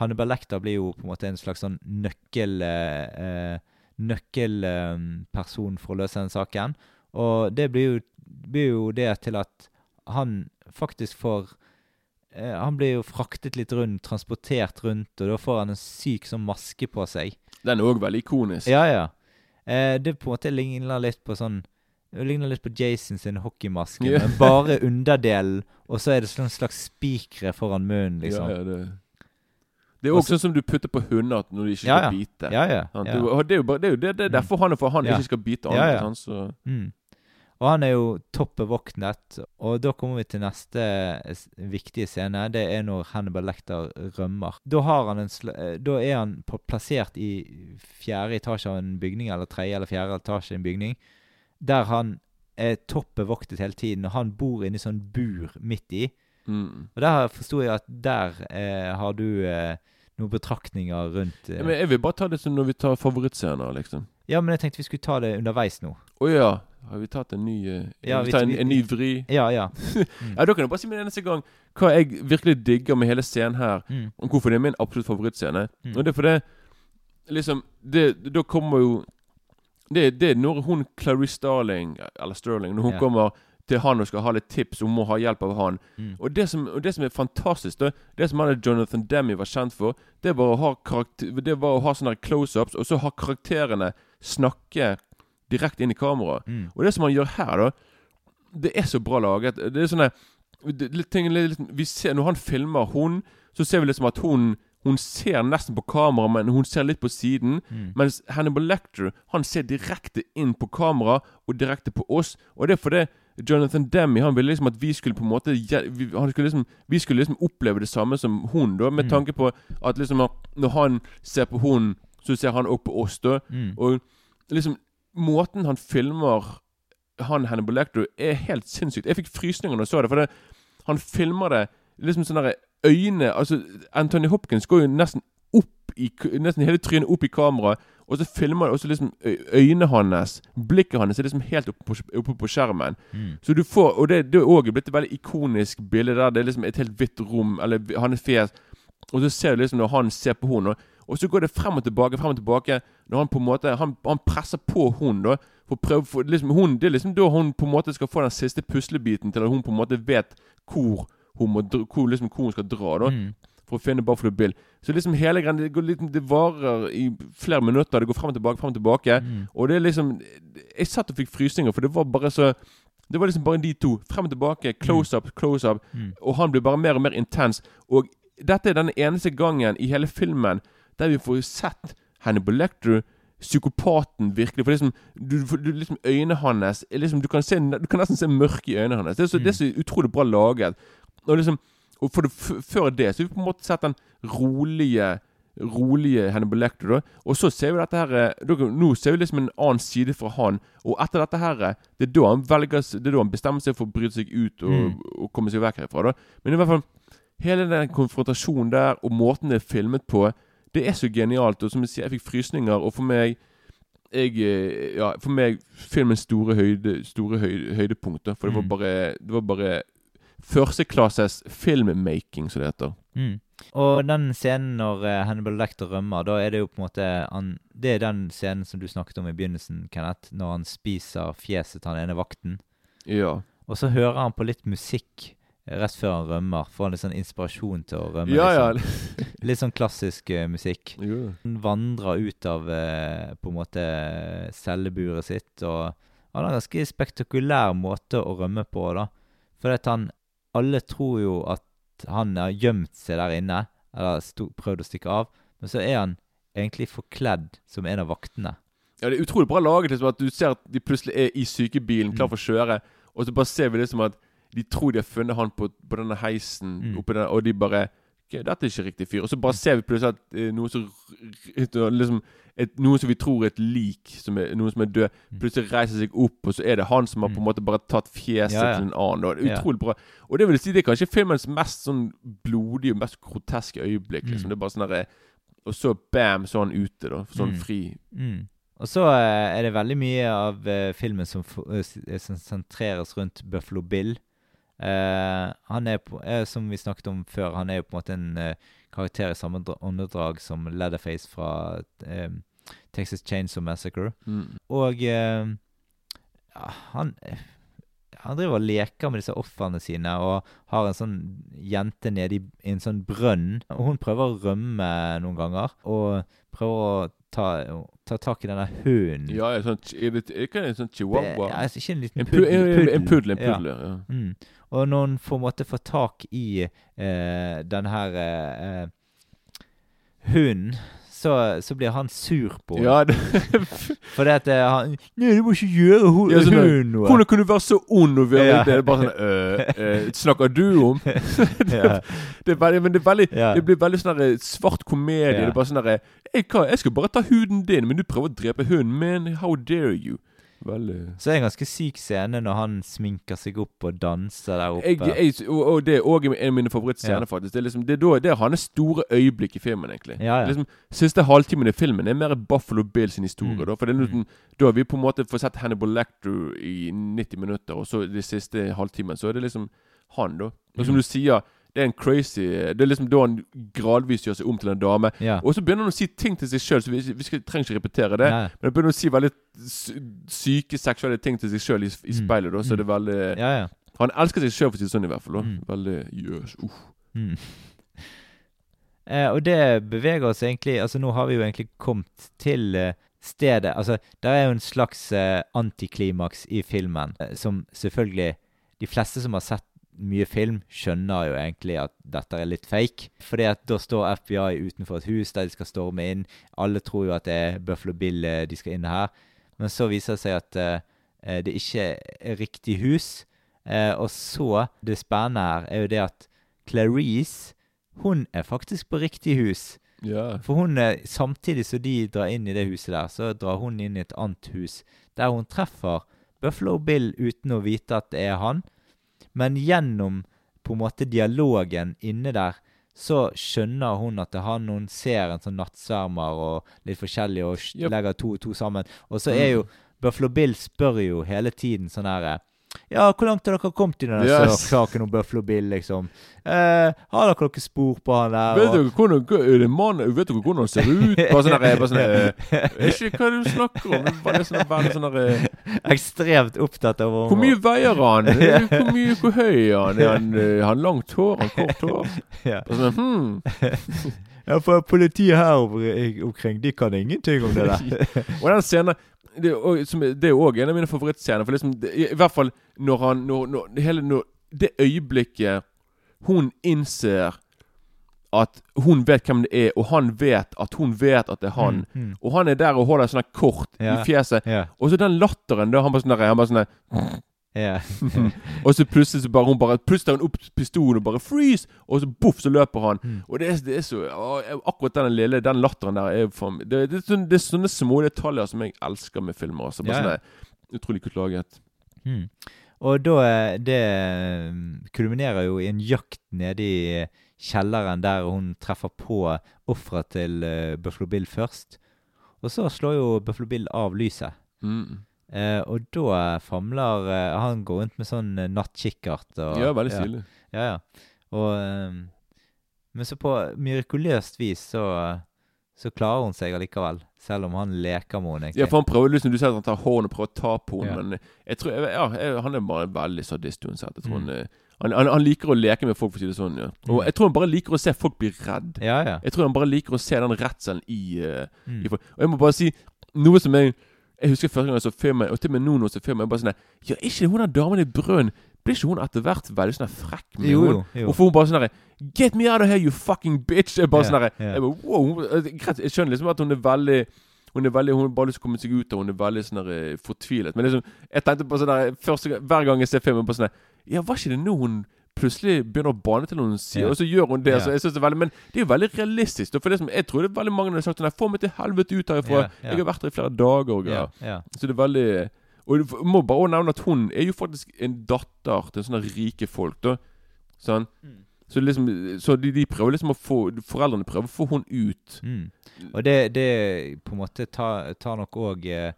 Hannibal Lekter blir jo på en måte en slags sånn nøkkel eh, eh, Nøkkelperson for å løse den saken. Og det blir jo, blir jo det til at han faktisk får eh, Han blir jo fraktet litt rundt, transportert rundt, og da får han en syk sånn maske på seg. Den er òg veldig ikonisk. Ja, ja. Eh, det på en måte ligner litt på sånn Det ligner litt på Jason sin hockeymaske, Ja. men bare (laughs) underdelen, og så er det sånn slags spikere foran munnen, liksom. Ja, ja, det. Det er jo Også- sånn som du putter på hunder når de ikke skal ja. bite. Ja, ja. Ja. Det, er jo bare, det er jo det, det er derfor han er for han Ja. ikke skal bite andre. ja. sånn, Så, Mm. Og han er jo topp bevåknet, og da kommer vi til neste viktige scene. Det er når Hannibal Lecter rømmer. Da, har han en sl eh, da er han plassert i fjerde etasje av en bygning, eller tredje eller fjerde etasje av en bygning, der han er topp bevoktet hele tiden, og han bor inne i sånn bur midt i. mm. Og der forsto jeg at der eh, har du eh, noen betraktninger rundt eh. ja, men jeg vil bare ta det som når vi tar favorittscener, liksom. Ja, men jeg tenkte vi skulle ta det underveis nå. Å ja. Har vi tatt en ny eh, Ja, vi vi- tar en, en ny vri? Ja, ja. (laughs) Ja, Da kan jeg bare si med en eneste gang hva jeg virkelig digger med hele scenen her. Mm. Og hvorfor det er min absolutt favorittscene. Mm. Og det er fordi Liksom det, Da kommer jo det, det når hun Clarice Starling, eller Sterling, når hun Ja. kommer til han og skal ha litt tips, og må ha hjelp av han. Mm. Og det som, og det som er fantastisk, det, det som han Jonathan Demi var kjent for, det var å ha, karakter, det var å ha sånne close-ups, og så ha karakterene snakke direkte inn i kameraet. Mm. Og det som han gjør her, da Det er så bra laget. Det er sånne det, ting, vi ser, Når han filmer hun, så ser vi liksom at hun Hun ser nesten på kamera, men hun ser litt på siden. Mm. Mens Hannibal Lecter Han ser direkte inn på kamera og direkte på oss. Og det er fordi Jonathan Demme Han ville liksom at vi skulle på en måte han skulle liksom, vi skulle liksom oppleve det samme som hun, da. Med Mm. tanke på at liksom når han ser på hun, så ser han opp på oss, da. Mm. Og liksom Måten han filmer han Hannibal Lector er helt sinnssykt. Jeg fikk frysninger når jeg så det. For det, han filmer det liksom sånne der øyne Altså Anthony Hopkins går jo nesten opp i Nesten hele trynet opp i kameraet. Og så filmer det også liksom øynene hans. Blikket hans er liksom helt oppe på, oppe på skjermen. Mm. Så du får Og det, det er òg blitt et veldig ikonisk bilde der det er liksom et helt hvitt rom, eller hans fjes. Og så ser du liksom når han ser på henne, og så går det frem og tilbake, frem og tilbake. Når han på en måte Han, han presser på hun da For prøve for, liksom, hun, Det er liksom da hun på en måte skal få den siste puslebiten til at hun på en måte vet hvor hun, må, hvor, liksom, hvor hun skal dra. da Mm. For å finne Buffalo Bill. Så liksom hele greia det, går litt- det varer i flere minutter. Det går frem og tilbake, frem og tilbake. Mm. Og det er liksom Jeg satt og fikk frysninger, for det var bare så Det var liksom bare de to. Frem og tilbake, close up, close up. Mm. Og han blir bare mer og mer intens. Og dette er den eneste gangen i hele filmen der vi får sett Hannibal Lecter psykopaten virkelig. For liksom, du, du, liksom øynene hans liksom, du, kan se, du kan nesten se mørke i øynene hans. Det er så, det er så utrolig bra laget. Og liksom Og det, før det så har vi på en måte sett den rolige Rolige Hannibal Lecter. Da. Og så ser vi dette her eh, da, Nå ser vi liksom en annen side fra han. Og etter dette her eh, Det er da han velger Det er da han bestemmer seg for å bryte seg ut og, Mm. og komme seg vekk herfra. Da. Men i hvert fall Hele den konfrontasjonen der, og måten det er filmet på, det er så genialt. Og som jeg sier, jeg fikk frysninger. Og for meg jeg, eh, ja, For meg filmens store, høyde, store høyde, høydepunkt. Da, for det var Mm. bare Det var bare førsteklasses filmmaking, som det heter. Mm. Og den scenen når eh, Hannibal Lecter rømmer, da er det jo på en måte han, Det er den scenen som du snakket om i begynnelsen, Kenneth, når han spiser fjeset til han ene vakten. Ja. Og så hører han på litt musikk rett før han rømmer. Får han litt sånn inspirasjon til å rømme. Ja, ja. liksom. Litt sånn klassisk uh, musikk. Jo. Han vandrer ut av uh, på en måte celleburet sitt, og han har en ganske spektakulær måte å rømme på, da. For at han Alle tror jo at han har gjemt seg der inne, eller sto, prøvd å stikke av, men så er han egentlig forkledd som en av vaktene. Ja, det er utrolig bra laget. Liksom, at du ser at de plutselig er i sykebilen, klar for å kjøre. Og så bare ser vi liksom at de tror de har funnet han på, på denne heisen, Mm. oppi den, og de bare ok, dette er ikke riktig fyr. Og så bare ser vi plutselig at eh, noe som liksom, et, Noe som vi tror er et lik, som er, noen som er død, Mm. plutselig reiser seg opp, og så er det han som har på en Mm. måte bare tatt fjeset Ja, ja. til en annen. Og det er utrolig bra. Og det vil si, det er kanskje filmens mest sånn blodige og mest groteske øyeblikk. Liksom. Mm. Det er bare sånn derre Og så bam, så er han ute, da. Sånn Mm. fri. Mm. Og så eh, er det veldig mye av eh, filmen som, eh, eh, som sentreres rundt Buffalo Bill. Eh, han er, på, er, som vi snakket om før, han er jo på en måte en uh, karakter i samme dra- åndedrag som Leatherface fra uh, Texas Chainsaw Massacre. Mm. Og eh, ja, han Han driver og leker med disse ofrene sine og har en sånn jente nede i, i en sånn brønn. Og hun prøver å rømme noen ganger, og prøver å ta, ta tak i denne hunden. Ja, ja, sånn, er det, det en sånn chihuahua? Det- altså, ikke en liten puddel. en, puddel, en puddel, Ja. ja. Mm. Og når hun får måtte får tak i eh, denne her eh, eh, hunden, så, så blir han sur på henne. Ja, det, Fordi at eh, han Nei, du må ikke gjøre hu Ja, sånn noe. Hvordan kan du være så ond og være Ja. det? er bare sånn øh, øh, Snakker du om? (laughs) ja. Det veldig, men det, veldig, det blir veldig sånn svart komedie. Det er bare sånn der, jeg, jeg skal bare ta huden din, men du prøver å drepe hunden min. How dare you? Veldig Så det er en ganske syk scene når han sminker seg opp og danser der oppe. jeg, jeg, og, og det er òg en av mine favorittscener, Ja. faktisk. Det er, liksom, det, er da, det er hans store øyeblikk i filmen, egentlig. Ja, ja. Liksom, Siste halvtimen i filmen er mer Buffalo Bill sin historie. Mm. Da, for det er liksom, da har vi på en måte fått sett Hannibal Lecter i 90 minutter, og så de siste halvtimen så er det liksom han, da. Og som Mm. du sier, det er en crazy Det er liksom da han gradvis gjør seg om til en dame. Ja. Og så begynner han å si ting til seg sjøl, så vi, vi skal, trenger ikke repetere det. Nei. Men han begynner å si veldig syke seksuelle ting til seg sjøl i, i Mm. speilet. da Så Mm. det er veldig ja, ja. Han elsker seg sjøl, for å si det sånn, i hvert fall. da Mm. Veldig Jøs. uh. Mm. (laughs) Eh, og det beveger oss egentlig Altså, nå har vi jo egentlig kommet til eh, stedet Altså, det er jo en slags eh, antiklimaks i filmen, eh, som selvfølgelig De fleste som har sett mye film, skjønner jo egentlig at dette er litt fake. Fordi at da står FBI utenfor et hus der de skal storme inn. Alle tror jo at det er Buffalo Bill eh, de skal inn her. Men så viser det seg at eh, det ikke er riktig hus. Uh, og så Det spennende her er jo det at Clarice hun er faktisk på riktig hus. Yeah. For hun er, samtidig som de drar inn i det huset der, så drar hun inn i et annet hus. Der hun treffer Buffalo Bill uten å vite at det er han. Men gjennom på en måte dialogen inne der, så skjønner hun at han. Hun ser en sånn nattsvermer og litt forskjellig, og legger to og to sammen. Og så er jo Buffalo Bill spør jo hele tiden sånn herre Ja, hvor langt har dere kommet i denne Yes. saken om Buffalo Bill, liksom? Eh, har dere noen spor på han der? Vet dere hvordan er det mann, Vet dere hvordan han ser ut? Bare sånn der, bare sånn der, eh, Ikke hva du snakker om. Er Bare sånn, bare sånn der, eh, Ekstremt opptatt av Hvor mye veier han? (laughs) Eh, Hvor mye, hvor høy er han? Er han, har han langt hår? Har han kort hår? (laughs) Ja. Bare sånn, hmm. (laughs) Ja, for politiet her omkring, de kan ingenting om det der. Og den scenen Det er jo- som det jo òg en av mine favorittscener. For liksom, det, I hvert fall når han når, når, hele, når, Det øyeblikket hun innser at hun vet hvem det er, og han vet at hun vet at det er han. Mm, mm. Og han er der og holder sånn kort yeah, i fjeset. Yeah. Og så den latteren da, han bare sånn der, han bare sånn der, ja. (laughs) Og så plutselig så bare hun bare Plutselig tar hun opp pistolen og bare 'freeze!' Og så boff, så løper han. Mm. Og det er, det er så Akkurat den lille Den latteren der er for det, det, er sånne, det er sånne små detaljer som jeg elsker med filmer. Altså, bare Ja, sånn Utrolig kult laget. Mm. Og da Det kulminerer jo i en jakt nede i kjelleren der hun treffer på ofra til eh, Buffalo Bill først. Og så slår jo Buffalo Bill av lyset. Mm. Eh, og da famler eh, Han går rundt med sånn eh, nattkikkert. Og, Ja, veldig stilig. Ja, ja. Og ehm, Men så på mirakuløst vis så, så klarer hun seg allikevel. Selv om han leker med henne. Ja, for han prøver liksom Du ser at han tar hånden og prøver å ta på henne, Ja. men jeg tror jeg, Ja, jeg, han er bare veldig sadist uansett. Jeg tror Mm. han, er- han, han, han liker å leke med folk, for å si det sånn. Ja. Og Mm. jeg tror han bare liker å se folk bli redd. Ja, ja. Jeg tror han bare liker å se den redselen i, eh, Mm. i folk. Og jeg må bare si noe som jeg Jeg husker første gang jeg så filmen, og til og med nå når jeg så filmen, jeg bare sånn Ja, er ikke hun der damen i brønnen Blir ikke hun etter hvert veldig sånn frekk med Jo, hun? jo. Og får hun bare sånn Get me out of here, you fucking bitch! Jeg bare yeah, sånn derre jeg bare, wow, Greit, jeg skjønner liksom at hun er veldig hun er veldig, hun bare lyst til å komme seg ut av Hun er veldig sånn eh, fortvilet. Men liksom, jeg tenkte på sånn der Hver gang jeg ser filmen, bare sånn Ja, var ikke det nå hun plutselig begynner å bane til noen sider, Ja. og så gjør hun det. Ja. Så jeg synes det er veldig, men det er jo veldig realistisk. For For som, jeg tror det er veldig mange som har sagt sånn få meg til helvete ut herfra! Ja, ja. Jeg har vært her i flere dager. Og, ja. Så det er veldig Og du må bare nevne at hun er jo faktisk en datter til sånne rike folk. da Sånn Så, liksom, så de, de prøver liksom å få Foreldrene prøver å få hun ut. Mm. Og det, det på en måte tar, tar nok òg eh,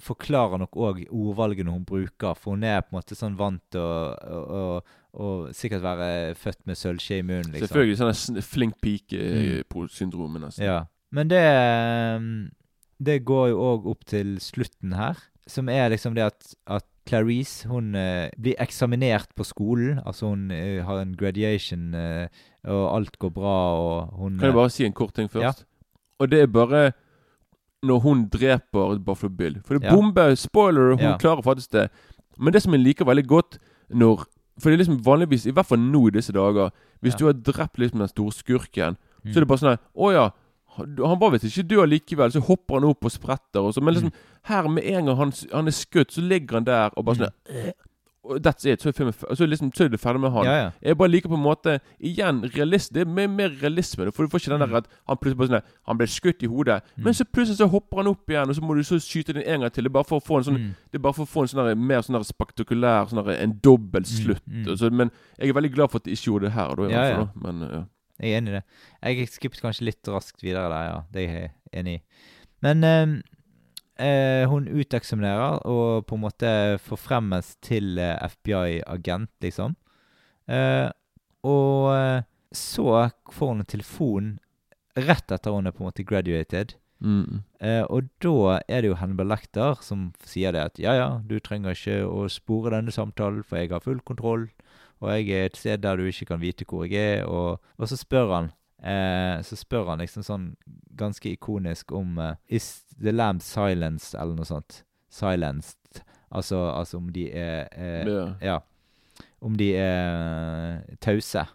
Forklarer nok òg ordvalgene hun bruker, for hun er på en måte sånn vant til å, å, å, å sikkert være født med sølvskje i munnen, liksom. Selvfølgelig sånn flink Mm. pike-syndromet, nesten. Ja. Men det ehm, Det går jo òg opp til slutten her, som er liksom det at, at Clarice hun eh, blir eksaminert på skolen. Altså hun eh, har en graduation, eh, og alt går bra, og hun Kan jeg bare si en kort ting først? Og det er bare når hun dreper Buffalo Bill. For det Ja. bomber Spoiler, hun Ja. klarer faktisk det. Men det som jeg liker veldig godt når For det er liksom vanligvis, i hvert fall nå i disse dager Hvis Ja. du har drept liksom den store skurken, Mm. så er det bare sånn her Å ja. Han bare vet ikke dør likevel, så hopper han opp og spretter. Og så, men liksom her med en gang han, han er skutt, så ligger han der og bare sånn her, og That's it. Så er, så liksom, så er det ferdig med han. Ja, ja. Jeg bare liker på en måte Igjen, realist, det er mer, mer realisme. For du får ikke den der at han plutselig bare sånn Han ble skutt i hodet, men så plutselig så hopper han opp igjen, og så må du så skyte den en gang til. Det er bare for å få en sånn Mm. Det er bare for å få en sånn der, mer sånn der spektakulær sånn der, En dobbel slutt. mm. Så- men jeg er veldig glad for at de ikke gjorde det her. Da, i Ja, ja. fall, da. Men ja. Jeg er enig i det. Jeg skippet kanskje litt raskt videre der, ja. Det er jeg enig i. Men eh, eh, hun uteksaminerer og på en måte forfremmes til eh, FBI-agent, liksom. Eh, og eh, så får hun en telefon rett etter hun er på en måte graduated. Mm. Eh, og da er det jo Hannibal Lekter som sier det at ja, ja, du trenger ikke å spore denne samtalen, for jeg har full kontroll, og jeg er et sted der du ikke kan vite hvor jeg er, og, og så spør han eh, Så spør han liksom sånn ganske ikonisk om eh, Is the lamb silenced, eller noe sånt. Silenced. Altså, altså om de er eh, Ja. Om de er tause.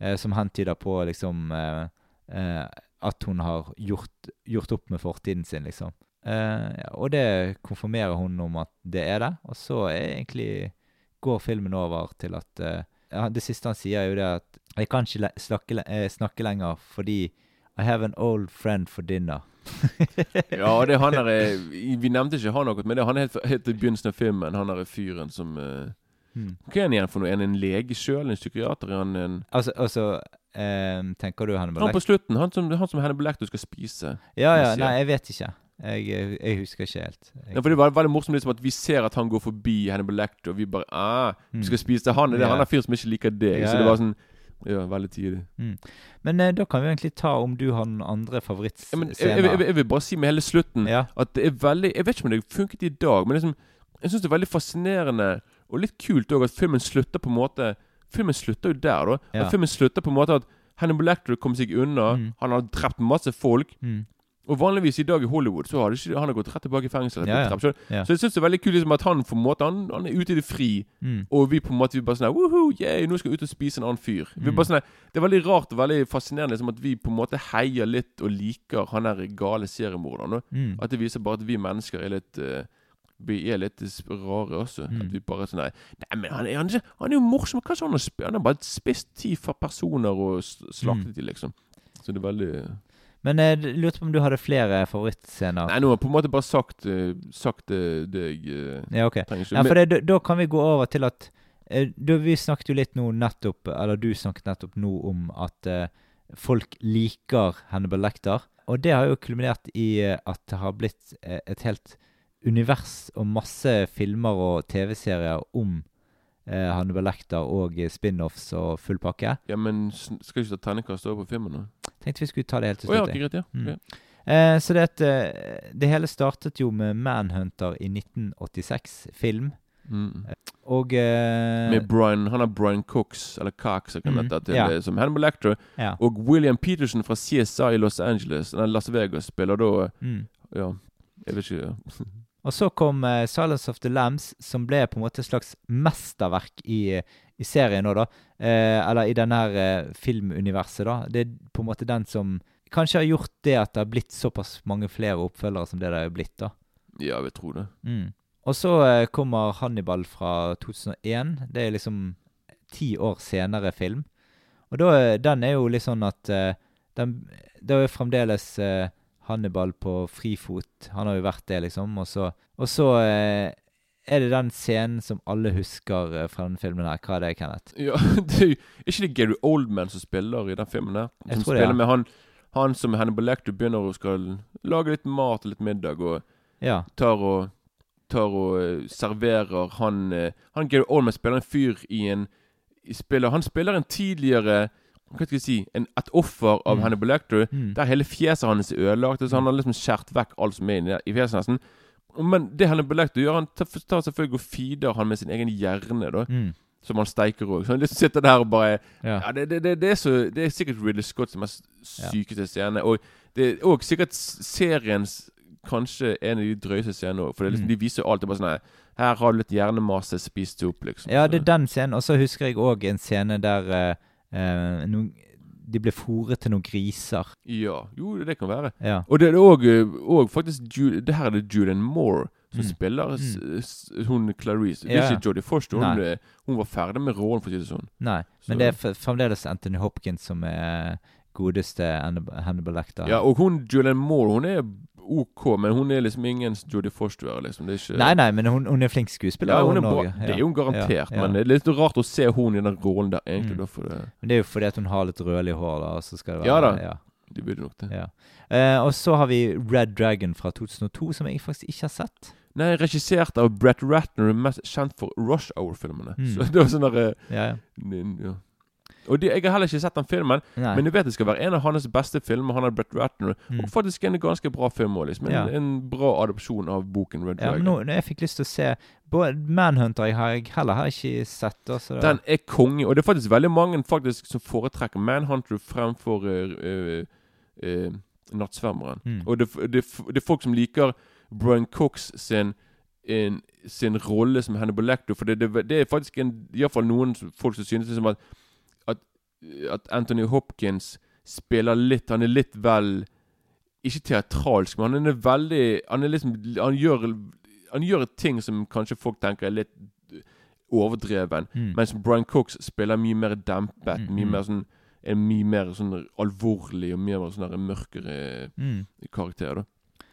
Eh, som hentyder på liksom eh, eh, at hun har gjort, gjort opp med fortiden sin, liksom. Eh, og det konfirmerer hun om at det er det. Og så er egentlig går filmen over til at ja, Det siste han sier, er jo det at jeg kan ikke snakke, eh, snakke lenger fordi I have an old friend for dinner. (laughs) ja, det er han der eh, Vi nevnte ikke han noe, men det er han helt, helt i begynnelsen av filmen. Han derre fyren som uh, Hmm. Hva er han igjen for noe? Er han en lege sjøl? En psykiater? Er han en Altså, altså um, tenker du Hannibal Han på slutten, han som, han som Hannibal Du skal spise. Ja, ja, nei, jeg vet ikke. Jeg, jeg, husker ikke helt. Jeg, Ja, for Det var veldig morsomt liksom at vi ser at han går forbi Hannibal Lecter, og vi bare ah, Du skal spise han. Det er yeah. han der fyren som ikke liker deg. Yeah, Så det var sånn Ja, veldig tidlig. Men eh, da kan vi egentlig ta om du har noen andre Ja, jeg, jeg, jeg, favorittscener. jeg vil bare si med hele slutten Ja. at det er veldig Jeg vet ikke om det funket i dag, men liksom jeg syns det er veldig fascinerende og litt kult òg at filmen slutter på en måte Filmen slutter jo der, da. Ja. At filmen slutter på en måte at Hannibal Lecter kom seg unna. Mm. Han har drept masse folk. Mm. Og vanligvis i dag i Hollywood så har ikke, han har gått rett tilbake i fengsel. Ja, ja. Så, Ja. så jeg syns det er veldig kult liksom, at han på en måte Han, han er ute i det fri. Mm. Og vi på en måte vi bare sånn Woohoo, yeah, nå skal jeg ut og spise en annen fyr. Vi Mm. bare sånn Det er veldig rart og veldig fascinerende liksom, at vi på en måte heier litt og liker han der gale seriemorderen. Mm. At det viser bare at vi mennesker er litt uh, Vi er litt rare også. Mm. At vi bare sånn Nei, men han er, han, han er jo morsom. Kanskje han har, han har bare spist ti personer og slaktet slaktet de, liksom. Så det er veldig Men jeg lurte på om du hadde flere favorittscener. Nei, nå har jeg på en måte bare sagt, eh, sagt det, det jeg eh, Ja, okay. trenger ikke. Ja, for det, da, kan vi gå over til at eh, da, Vi snakket jo litt nå nettopp Eller du snakket nettopp nå om at eh, folk liker Hannibal Lecter. Og det har jo kulminert i eh, at det har blitt eh, et helt univers og masse filmer og TV-serier om eh, Hannibal Lecter og eh, spin-offs og full pakke. ja, men skal skal ikke ta terningkast over på filmen nå? Tenkte vi skulle ta det helt til slutt. Oh, ja, greit. ja. Mm. Eh, så det, at, eh, det hele startet jo med Manhunter i 1986, film. Mm. Og eh, Med Brian, han er Brian Cox, eller Cox, Mm, dette, til ja. det, som Hannibal Lecter. ja. Og William Peterson fra CSI i Los Angeles, Las Vegas, spiller da Mm. Ja, jeg vet ikke. Og så kom uh, Silence of the Lambs, som ble på en måte et slags mesterverk i, i serien nå, da. Eh, eller i denne her eh, filmuniverset, da. Det er på en måte den som kanskje har gjort det at det har blitt såpass mange flere oppfølgere som det det har blitt, da. Ja, jeg vil tro det. Mm. Og så eh, kommer Hannibal fra 2001. Det er liksom ti år senere film. Og da, eh, den er jo litt sånn at eh, den, Det er jo fremdeles eh, Hannibal på frifot. Han har jo vært det, liksom. Og så, og så eh, er det den scenen som alle husker eh, fra den filmen her. Hva er det, Kenneth? Ja, (laughs) det er jo ikke det Gary Oldman som spiller i den filmen der? Jeg Som spiller det, ja. med han, han som Hannibal Lecter begynner å skal lage litt mat og litt middag, og Ja. tar og tar og eh, serverer han eh, Han Gary Oldman spiller en fyr i en spiller, Han spiller en tidligere hva skal jeg si, en, et offer av Mm. Hannibal Lecter. Mm. Der hele fjeset hans er ødelagt. Så han har liksom skjært vekk alt som er inni i fjeset nesten. Men det Hannibal Lecter gjør, han tar, selvfølgelig og feeder han med sin egen hjerne, da. Mm. Som han steiker òg. Så han liksom sitter der og bare Ja. Ja, det, det, det, er så, det er sikkert Ridley Scott som er sykeste scene. Og det er òg sikkert seriens kanskje en av de drøyeste scenene òg. For det liksom, Mm. de viser jo alltid bare sånn her, Her har du litt hjernemasse spist opp, liksom. Ja, det er den scenen. Og så husker jeg òg en scene der eh, eh, noen, de ble fòret til noen griser. Ja, jo, det kan være. Ja. Og det er òg faktisk Ju Det her er det Julian Moore som Mm. spiller s, hun Clarice. Det er Ja. ikke Jodie Foster. Hun, hun var ferdig med rollen, for å si det sånn. Nei, Så- men det er fremdeles Anthony Hopkins som er godeste Hannibal Lecter. Ja, og hun Julian Moore, hun er OK, men hun er liksom ingen Jodie Foster, liksom. Det ikke Nei, nei, men hun, hun er flink skuespiller. Ja, hun er bra. Det er jo hun garantert, Ja, men det er litt rart å se hun i den rollen der, egentlig. Mm. Da, for det, Men det er jo fordi at hun har litt rødlig hår, da. Så skal det være, Ja da. Ja, de burde nok det. ja. Eh, og så har vi Red Dragon fra 2002, som jeg faktisk ikke har sett. Nei, regissert av Brett Ratner, mest kjent for Rush Hour-filmene. Mm. Så det var sånn der, Ja, ja. Ja. Og de, Jeg har heller ikke sett den filmen, Nei. men jeg vet det skal være en av hans beste filmer. Han er Brett Ratner. Mm. Og faktisk en ganske bra film òg, liksom. En, Ja. en bra adopsjon av boken Red ja, Dragon. men nå, jeg fikk lyst til å se Manhunter jeg har jeg heller har ikke sett. Også, da. Den er konge, og det er faktisk veldig mange faktisk som foretrekker Manhunter fremfor uh, Nattsvermeren. Mm. Og det, det, det er folk som liker Brian Cox sin in, sin rolle som Hannibal Lecter. For det, det, det er faktisk en, i hvert fall noen folk som synes liksom at, at, Anthony Hopkins spiller litt Han er litt vel Ikke teatralsk, men han er veldig Han er liksom Han gjør, han gjør ting som kanskje folk tenker er litt overdreven. Mm. Mens Brian Cox spiller mye mer dempet. Mm, Mye mm. mer sånn er mye mer sånn alvorlig og mye mer sånn mørkere Mm. karakter. da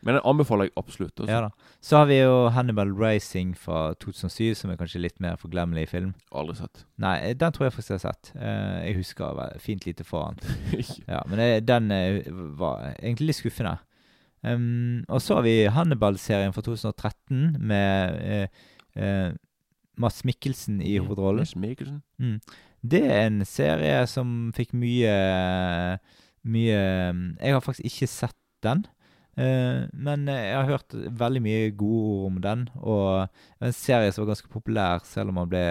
Men den anbefaler jeg absolutt. Også. Ja da. Så har vi jo Hannibal Racing fra 2007, som er kanskje litt mer forglemmelig film. Aldri sett. Nei, den tror jeg faktisk jeg har sett. Eh, jeg husker fint lite fra den. (laughs) Ja, men den eh, var egentlig litt skuffende. Um, og så har vi Hannibal-serien fra 2013 med uh, uh, Mads Mikkelsen i hovedrollen. Mads Mikkelsen. Mm. Det er en serie som fikk mye Mye Jeg har faktisk ikke sett den. Eh, men jeg har hørt veldig mye gode ord om den. Og en serie som var ganske populær, selv om han ble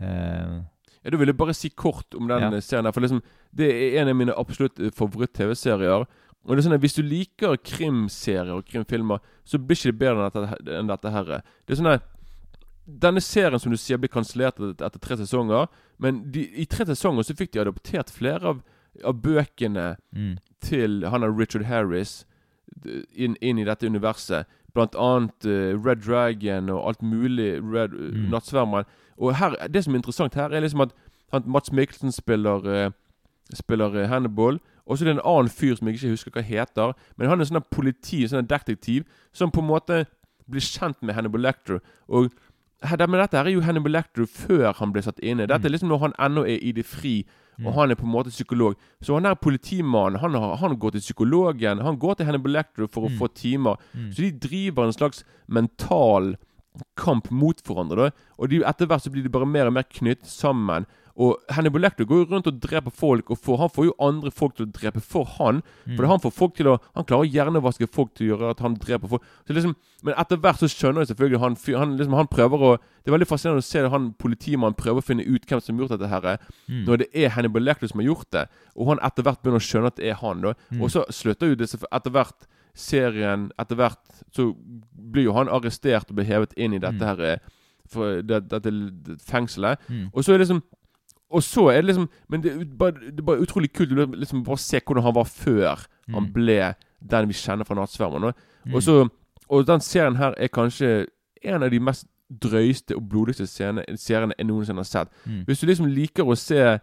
eh, Ja, Du ville bare si kort om den Ja. serien. der, For liksom Det er en av mine absolutt eh, favoritt-TV-serier. Og det er sånn at Hvis du liker krimserier og krimfilmer, så blir ikke det bedre enn dette, enn dette her. Det er sånn at Denne serien som du sier blir kansellert etter, tre sesonger. Men de, i tre sesonger så fikk de adoptert flere av, av bøkene mm, til han og Richard Harris inn, inn i dette universet. Blant annet eh, Red Dragon og alt mulig. Red, uh, Mm. Nattsvermeren. Og her, det som er interessant her, er liksom at han, Mats Mikkelsen spiller eh, Spiller eh, Hannibal. Og så er det en annen fyr som jeg ikke husker hva heter. Men han er sånn politi, sånn detektiv, som på en måte blir kjent med Hannibal Lecter. Og her, men dette her er jo Hannibal Lecter før han ble satt inne. Dette er liksom når han ennå er i det fri, og han er på en måte psykolog. Så han der politimannen, han, han går til psykologen. Han går til Hannibal Lecter for å Mm. få timer. mm. Så de driver en slags mental kamp mot hverandre. Da. Og de, etter hvert så blir de bare mer og mer knyttet sammen. Og Hannibal Lecter går jo rundt og dreper folk, og får, han får jo andre folk til å drepe for han. Mm. For han får folk til å Han klarer å hjernevaske folk til å gjøre at han dreper folk. Så liksom, men etter hvert så skjønner jeg selvfølgelig han, han, liksom, han prøver å Det er veldig fascinerende å se han politimannen prøver å finne ut hvem som har gjort dette her. Mm. Når det er Hannibal Lecter som har gjort det, og han etter hvert begynner å skjønne at det er han. Mm. Og så slutter jo det etter hvert serien Etter hvert så blir jo han arrestert og blir hevet inn i dette Mm. her eh, for det, dette fengselet. Mm. Og så er det liksom Og så er det liksom Men det er bare, det bare utrolig kult å liksom bare se hvordan han var før han Mm. ble den vi kjenner fra Nattsvermeren. Mm. Og så Og den serien her er kanskje en av de mest drøyeste og blodigste seriene, seriene jeg noensinne har sett. Mm. Hvis du liksom liker å se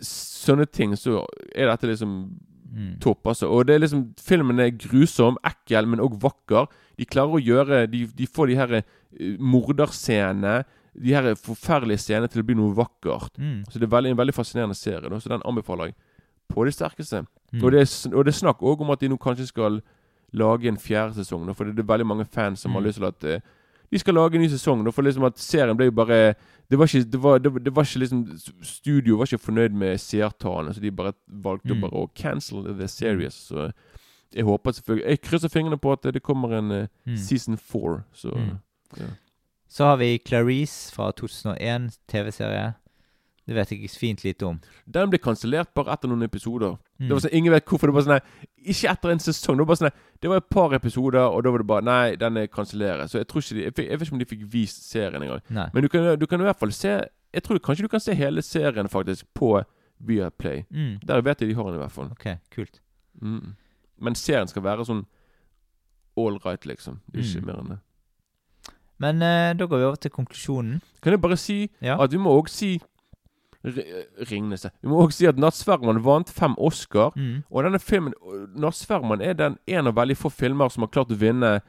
sånne ting, så er dette liksom Mm. topp, altså. Og det er liksom Filmen er grusom, ekkel, men òg vakker. De klarer å gjøre De, de får de her eh, morderscenene, de her forferdelige scenene, til å bli noe vakkert. Mm. Så det er veldig, en veldig fascinerende serie, da, så den anbefaler jeg på det sterkeste. Mm. Og, det er, og det er snakk òg om at de nå kanskje skal lage en fjerde sesong, da, for det er veldig mange fans som har Mm. lyst til at eh, de skal lage en ny sesong. Da, for liksom at serien ble jo bare Det var ikke, det var, det, det var ikke liksom Studio var ikke fornøyd med seertallene, så de bare valgte Mm. bare å cancel the series. Så jeg håper selvfølgelig Jeg krysser fingrene på at det kommer en Mm. season four. Så Mm. ja. Så har vi Clarice fra 2001, TV-serie. Det vet jeg fint lite om. Den ble kansellert bare etter noen episoder. Mm. Det var sånn, Ingen vet hvorfor. Det var sånn, Ikke etter en sesong. Det var bare sånn, det var et par episoder, og da var det bare Nei, den er kansellert. Så jeg tror ikke de, jeg, jeg vet ikke om de fikk vist serien engang. Men du kan, du kan i hvert fall se Jeg tror kanskje du kan se hele serien faktisk på Viaplay. Mm. Der vet jeg de har den i hvert fall. OK, kult. Mm. Men serien skal være sånn all right, liksom. Ikke Mm. mer enn det. Men eh, da går vi over til konklusjonen. Kan jeg bare si Ja. at vi må òg si R- Ringnes Vi må òg si at 'Nattsvermeren' vant fem Oscar. Mm. Og denne filmen 'Nattsvermeren' er den en av veldig få filmer som har klart å vinne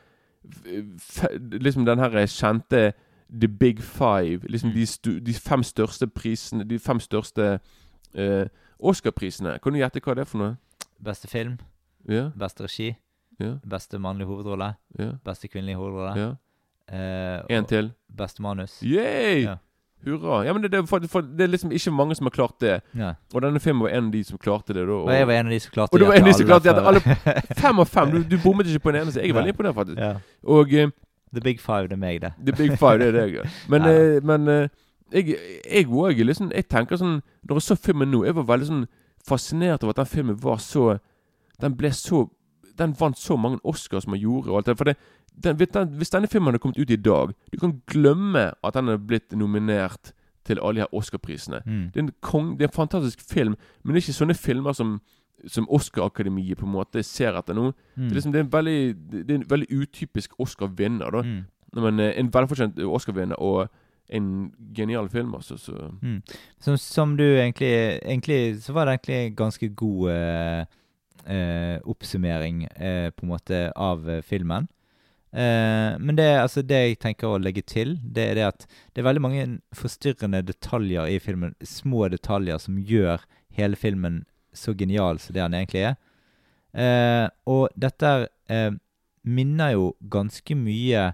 f- f- liksom den her kjente The Big Five. Liksom Mm. de, stu, de fem største prisene De fem største eh, Oscar-prisene. Kan du gjette hva det er for noe? Beste film, Ja, beste regi, ja, beste mannlige hovedrolle, ja. beste kvinnelige hovedrolle, ja. Eh, En til. beste manus. Yay! Ja. Hurra. Ja, men det, det, for, for, det er liksom ikke mange som har klart det. Ja. Og denne filmen var en av de som klarte det. Da, Og jeg var en av de som klarte det. Og du var en av de som klarte det alle. Fem av fem! Du, du bommet ikke på en eneste. Jeg er veldig imponert, faktisk. ja. Og eh, The Big Five, det er meg, det. The Big Five, det er deg. (laughs) Men, ja. eh, men eh, jeg jeg jeg, liksom Jeg tenker sånn Når jeg så filmen nå, jeg var veldig sånn fascinert over at den filmen var så Den ble så Den vant så mange Oscar som den gjorde. Og alt det. For det, den, hvis den, hvis denne filmen hadde kommet ut i dag Du kan glemme at den er blitt nominert til alle de her Oscar-prisene. Mm. Det det er en fantastisk film, men det er ikke sånne filmer som, som Oscar-akademiet på en måte ser etter nå. Mm. Det, er liksom, det, er en veldig, det er en veldig utypisk Oscar-vinner. da Mm. Men eh, en velfortjent Oscar-vinner og en genial film, altså. Så Mm. Som, som du egentlig Egentlig så var det egentlig ganske god eh, eh, oppsummering eh, på en måte av eh, filmen. Eh, men det, altså, det jeg tenker å legge til, det er det at det er veldig mange forstyrrende detaljer i filmen. Små detaljer som gjør hele filmen så genial som det han egentlig er. Eh, og dette eh, minner jo ganske mye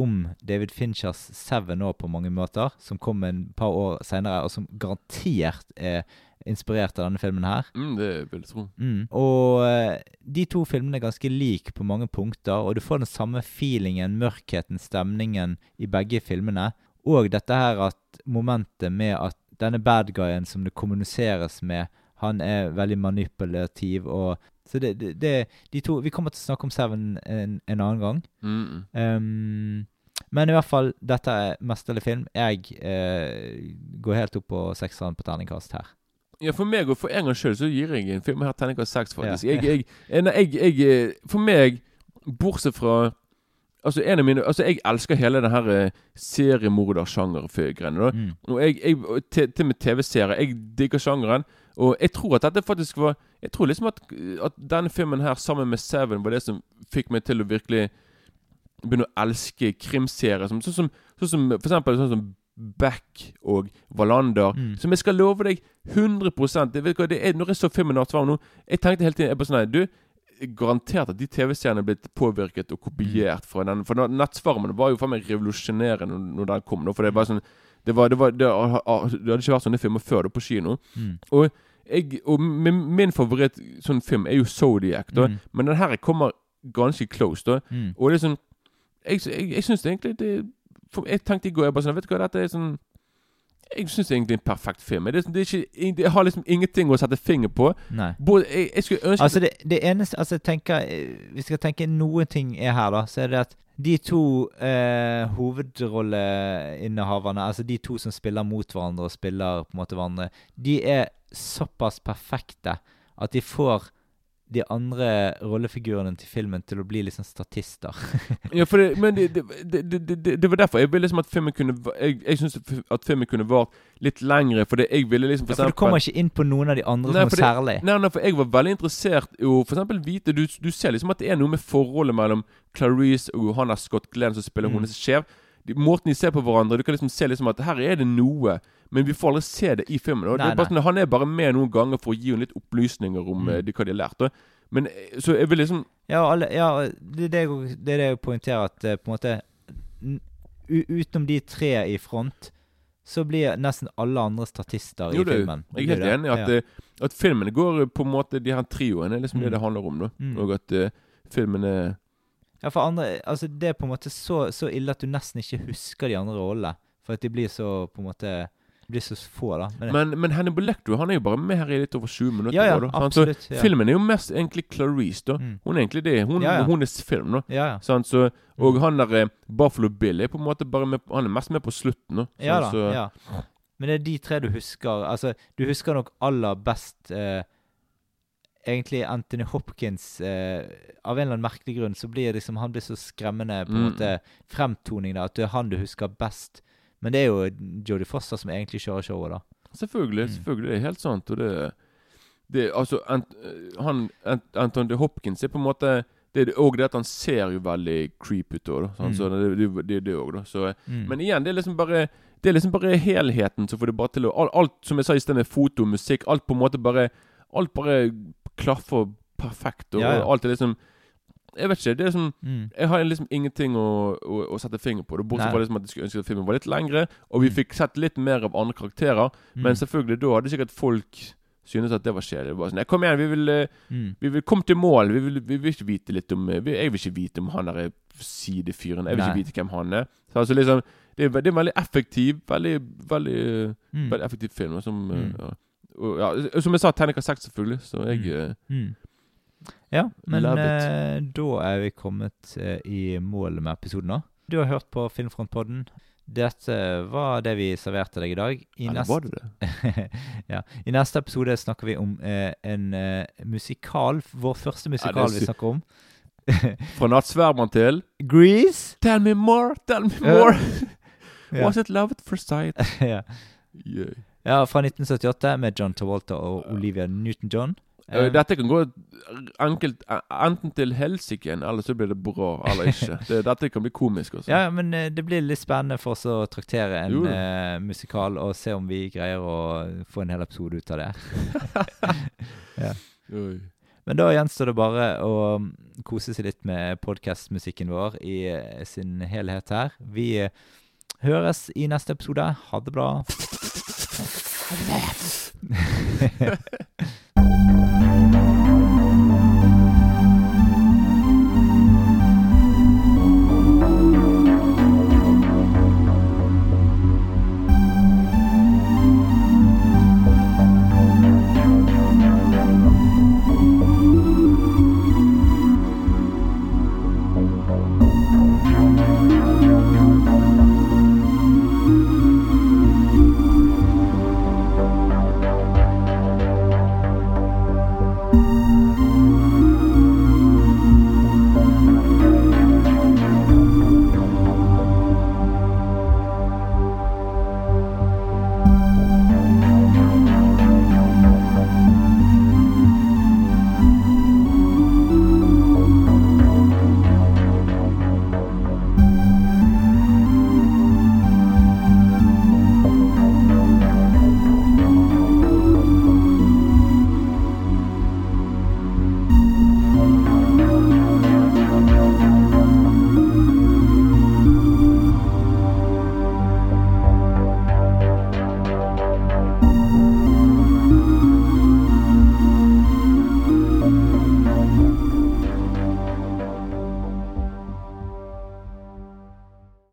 om David Finchers Seven nå på mange måter, som kom en par år senere, og som garantert er inspirert av denne filmen her. mm, det vil jeg tro. Mm. Og eh, de to filmene er ganske like på mange punkter, og du får den samme feelingen, mørkheten, stemningen i begge filmene. Og dette her at momentet med at denne bad guyen som det kommuniseres med, han er veldig manipulativ og Så det, det, det De to Vi kommer til å snakke om Seven en, en annen gang. Mm. Ehm, men i hvert fall, dette er mesterlig film. Jeg eh, går helt opp på sekseren på terningkast her. Ja, for meg og for en gangs skyld så gir jeg en film her terningkast seks, faktisk. Ja. Jeg, jeg, nei, jeg, jeg, eh, For meg, bortsett fra Altså, en av mine Altså, jeg elsker hele den her eh, seriemordersjangergreiene. Mm. Og jeg, jeg til, til med TV-serier. Jeg digger sjangeren. Og jeg tror at dette faktisk var Jeg tror liksom at, at denne filmen her sammen med Seven var det som fikk meg til å virkelig begynne å elske krimserier. Som, sånn, som, sånn som for eksempel sånn som Back og Wallander. Mm. Som jeg skal love deg 100% det, vet du hva, det er, Når jeg så filmen Nattsvarm nå Jeg tenkte hele tiden jeg bare sånn Du, garantert at de TV-stjernene er blitt påvirket og kopiert fra den. For Nettsvarmen var jo faen meg revolusjonerende når, den kom. For det var sånn det, var, det, var, det, det hadde ikke vært sånne filmer før da på kino. Mm. Og, jeg, og min, min favoritt sånn film er jo Zodiac, da. Mm. Men den her kommer ganske close, da. Mm. Og det er sånn Jeg, jeg, jeg syns egentlig det for, Jeg tenkte i går jeg bare sånn Vet du hva, dette er sånn Jeg syns det er egentlig en perfekt film. Det, sånn- det er ikke, jeg har liksom ingenting å sette finger på. Nei. Både, jeg, jeg skulle ønske Altså det, det eneste Altså jeg tenker Hvis Vi skal tenke noen ting er her, da. Så er det at de to eh, hovedrolleinnehaverne, altså de to som spiller mot hverandre og spiller på en måte hverandre, de er såpass perfekte at de får de andre rollefigurene til filmen til å bli liksom statister. (laughs) Ja, for det, men det, det, det, det, var derfor jeg ville liksom at filmen kunne Jeg, jeg syns at filmen kunne vart litt lengre, fordi jeg ville liksom Ja, for du kommer ikke inn på noen av de andre Nei, som er særlig. Nei, nei, for jeg var veldig interessert i å for eksempel vite du, du ser liksom at det er noe med forholdet mellom Clarice og Johanna Scott Glenn som spiller Mm. hennes sjef. Måten de ser på hverandre Du kan liksom se liksom at her er det noe, men vi får aldri se det i filmen. Og det er sånn, han er bare med noen ganger for å gi henne litt opplysninger om Mm. det, hva de har lært. Da. Men eh, Så jeg vil liksom Ja, alle, ja det, er det, jeg- det er det jeg poengterer, at eh, på en måte Utenom de tre i front, så blir nesten alle andre statister Jo, i filmen. jeg er helt enig i at, ja. eh, at filmene går på en måte De her trioene er liksom Mm. det det handler om. da Mm. Og at uh, filmen er ja, for andre Altså, det er på en måte så, så ille at du nesten ikke husker de andre rollene. For at de blir så på en måte blir så få, da. Men, Men, men Hannibal Lecter han er jo bare med her i litt over 20 minutter. ja, ja, da, absolutt. Ja. Filmen er jo mest egentlig Clarice. da Mm. Hun er egentlig det. Hun, Ja, ja. hun er film. da Ja, ja. Sånn, Så, Og Mm. han der eh, Buffalo Bill er på en måte bare med Han er mest med på slutten. da Ja da. Så, ja. Men det er de tre du husker. Altså, du husker nok aller best eh, egentlig Anthony Hopkins eh, Av en eller annen merkelig grunn så blir liksom han blir så skremmende på en Mm. måte fremtoning da, at det er han du husker best. Men det er jo Jodie Foster som egentlig kjører showet, da. Selvfølgelig. Mm. selvfølgelig, Det er helt sant. Og det, det Altså, Ant, han Ant, Anthony Hopkins er på en måte det er òg det at han ser jo veldig creep ut òg. Mm. Så det er det, det også, da. Så Mm. Men igjen, det er liksom bare Det er liksom bare helheten som får det bare til å Alt, alt som jeg sa i sted med foto, musikk, alt på en måte bare Alt bare klaffer perfekt. Og, Ja, ja. og alt er liksom Jeg vet ikke. Det er sånn Mm. Jeg har liksom ingenting å, å, å sette finger på. Det Bortsett fra liksom at jeg skulle ønske at filmen var litt lengre, og vi Mm. fikk sett litt mer av andre karakterer. Mm. Men selvfølgelig, da hadde sikkert folk syntes at det var kjedelig. Det var sånn, «Nei, Kom igjen, vi vil, eh, Mm. vi vil komme til mål. Vi vil, vi vil ikke vite litt om eh, vi, Jeg vil ikke vite om han der sidefyren. Jeg vil Nei. ikke vite hvem han er. Så altså liksom Det er, det er en veldig effektiv Veldig, veldig, eh, Mm. veldig effektiv film. Som, eh, Mm. ja. Og, ja, som jeg sa, terningkast seks, selvfølgelig. Så jeg Mm. eh, Mm. Ja, men eh, da er vi kommet eh, i mål med episoden da. Du har hørt på Filmfrontpodden. Dette var det vi serverte deg i dag. I ja, neste- var det det? (laughs) ja. I neste episode snakker vi om eh, en eh, musikal. Vår første musikal er vi snakker om. (laughs) Fra nattsvermeren til Grease! Tell me more, tell me (laughs) Ja. more. Ja. Was it love at first sight? yeah. Yeah. Ja, fra 1978 med John Travolta og Olivia Newton-John. Eh, Dette kan gå enkelt enten til helsike, eller så blir det bra, eller ikke. (laughs) Det, dette kan bli komisk også. Ja, men eh, det blir litt spennende for oss å traktere en uh, musikal og se om vi greier å få en hel episode ut av det. (laughs) ja. Men da gjenstår det bare å mm, kose seg litt med podkastmusikken vår i sin helhet her. Vi høres i neste episode. Ha det bra. that. (laughs) (laughs)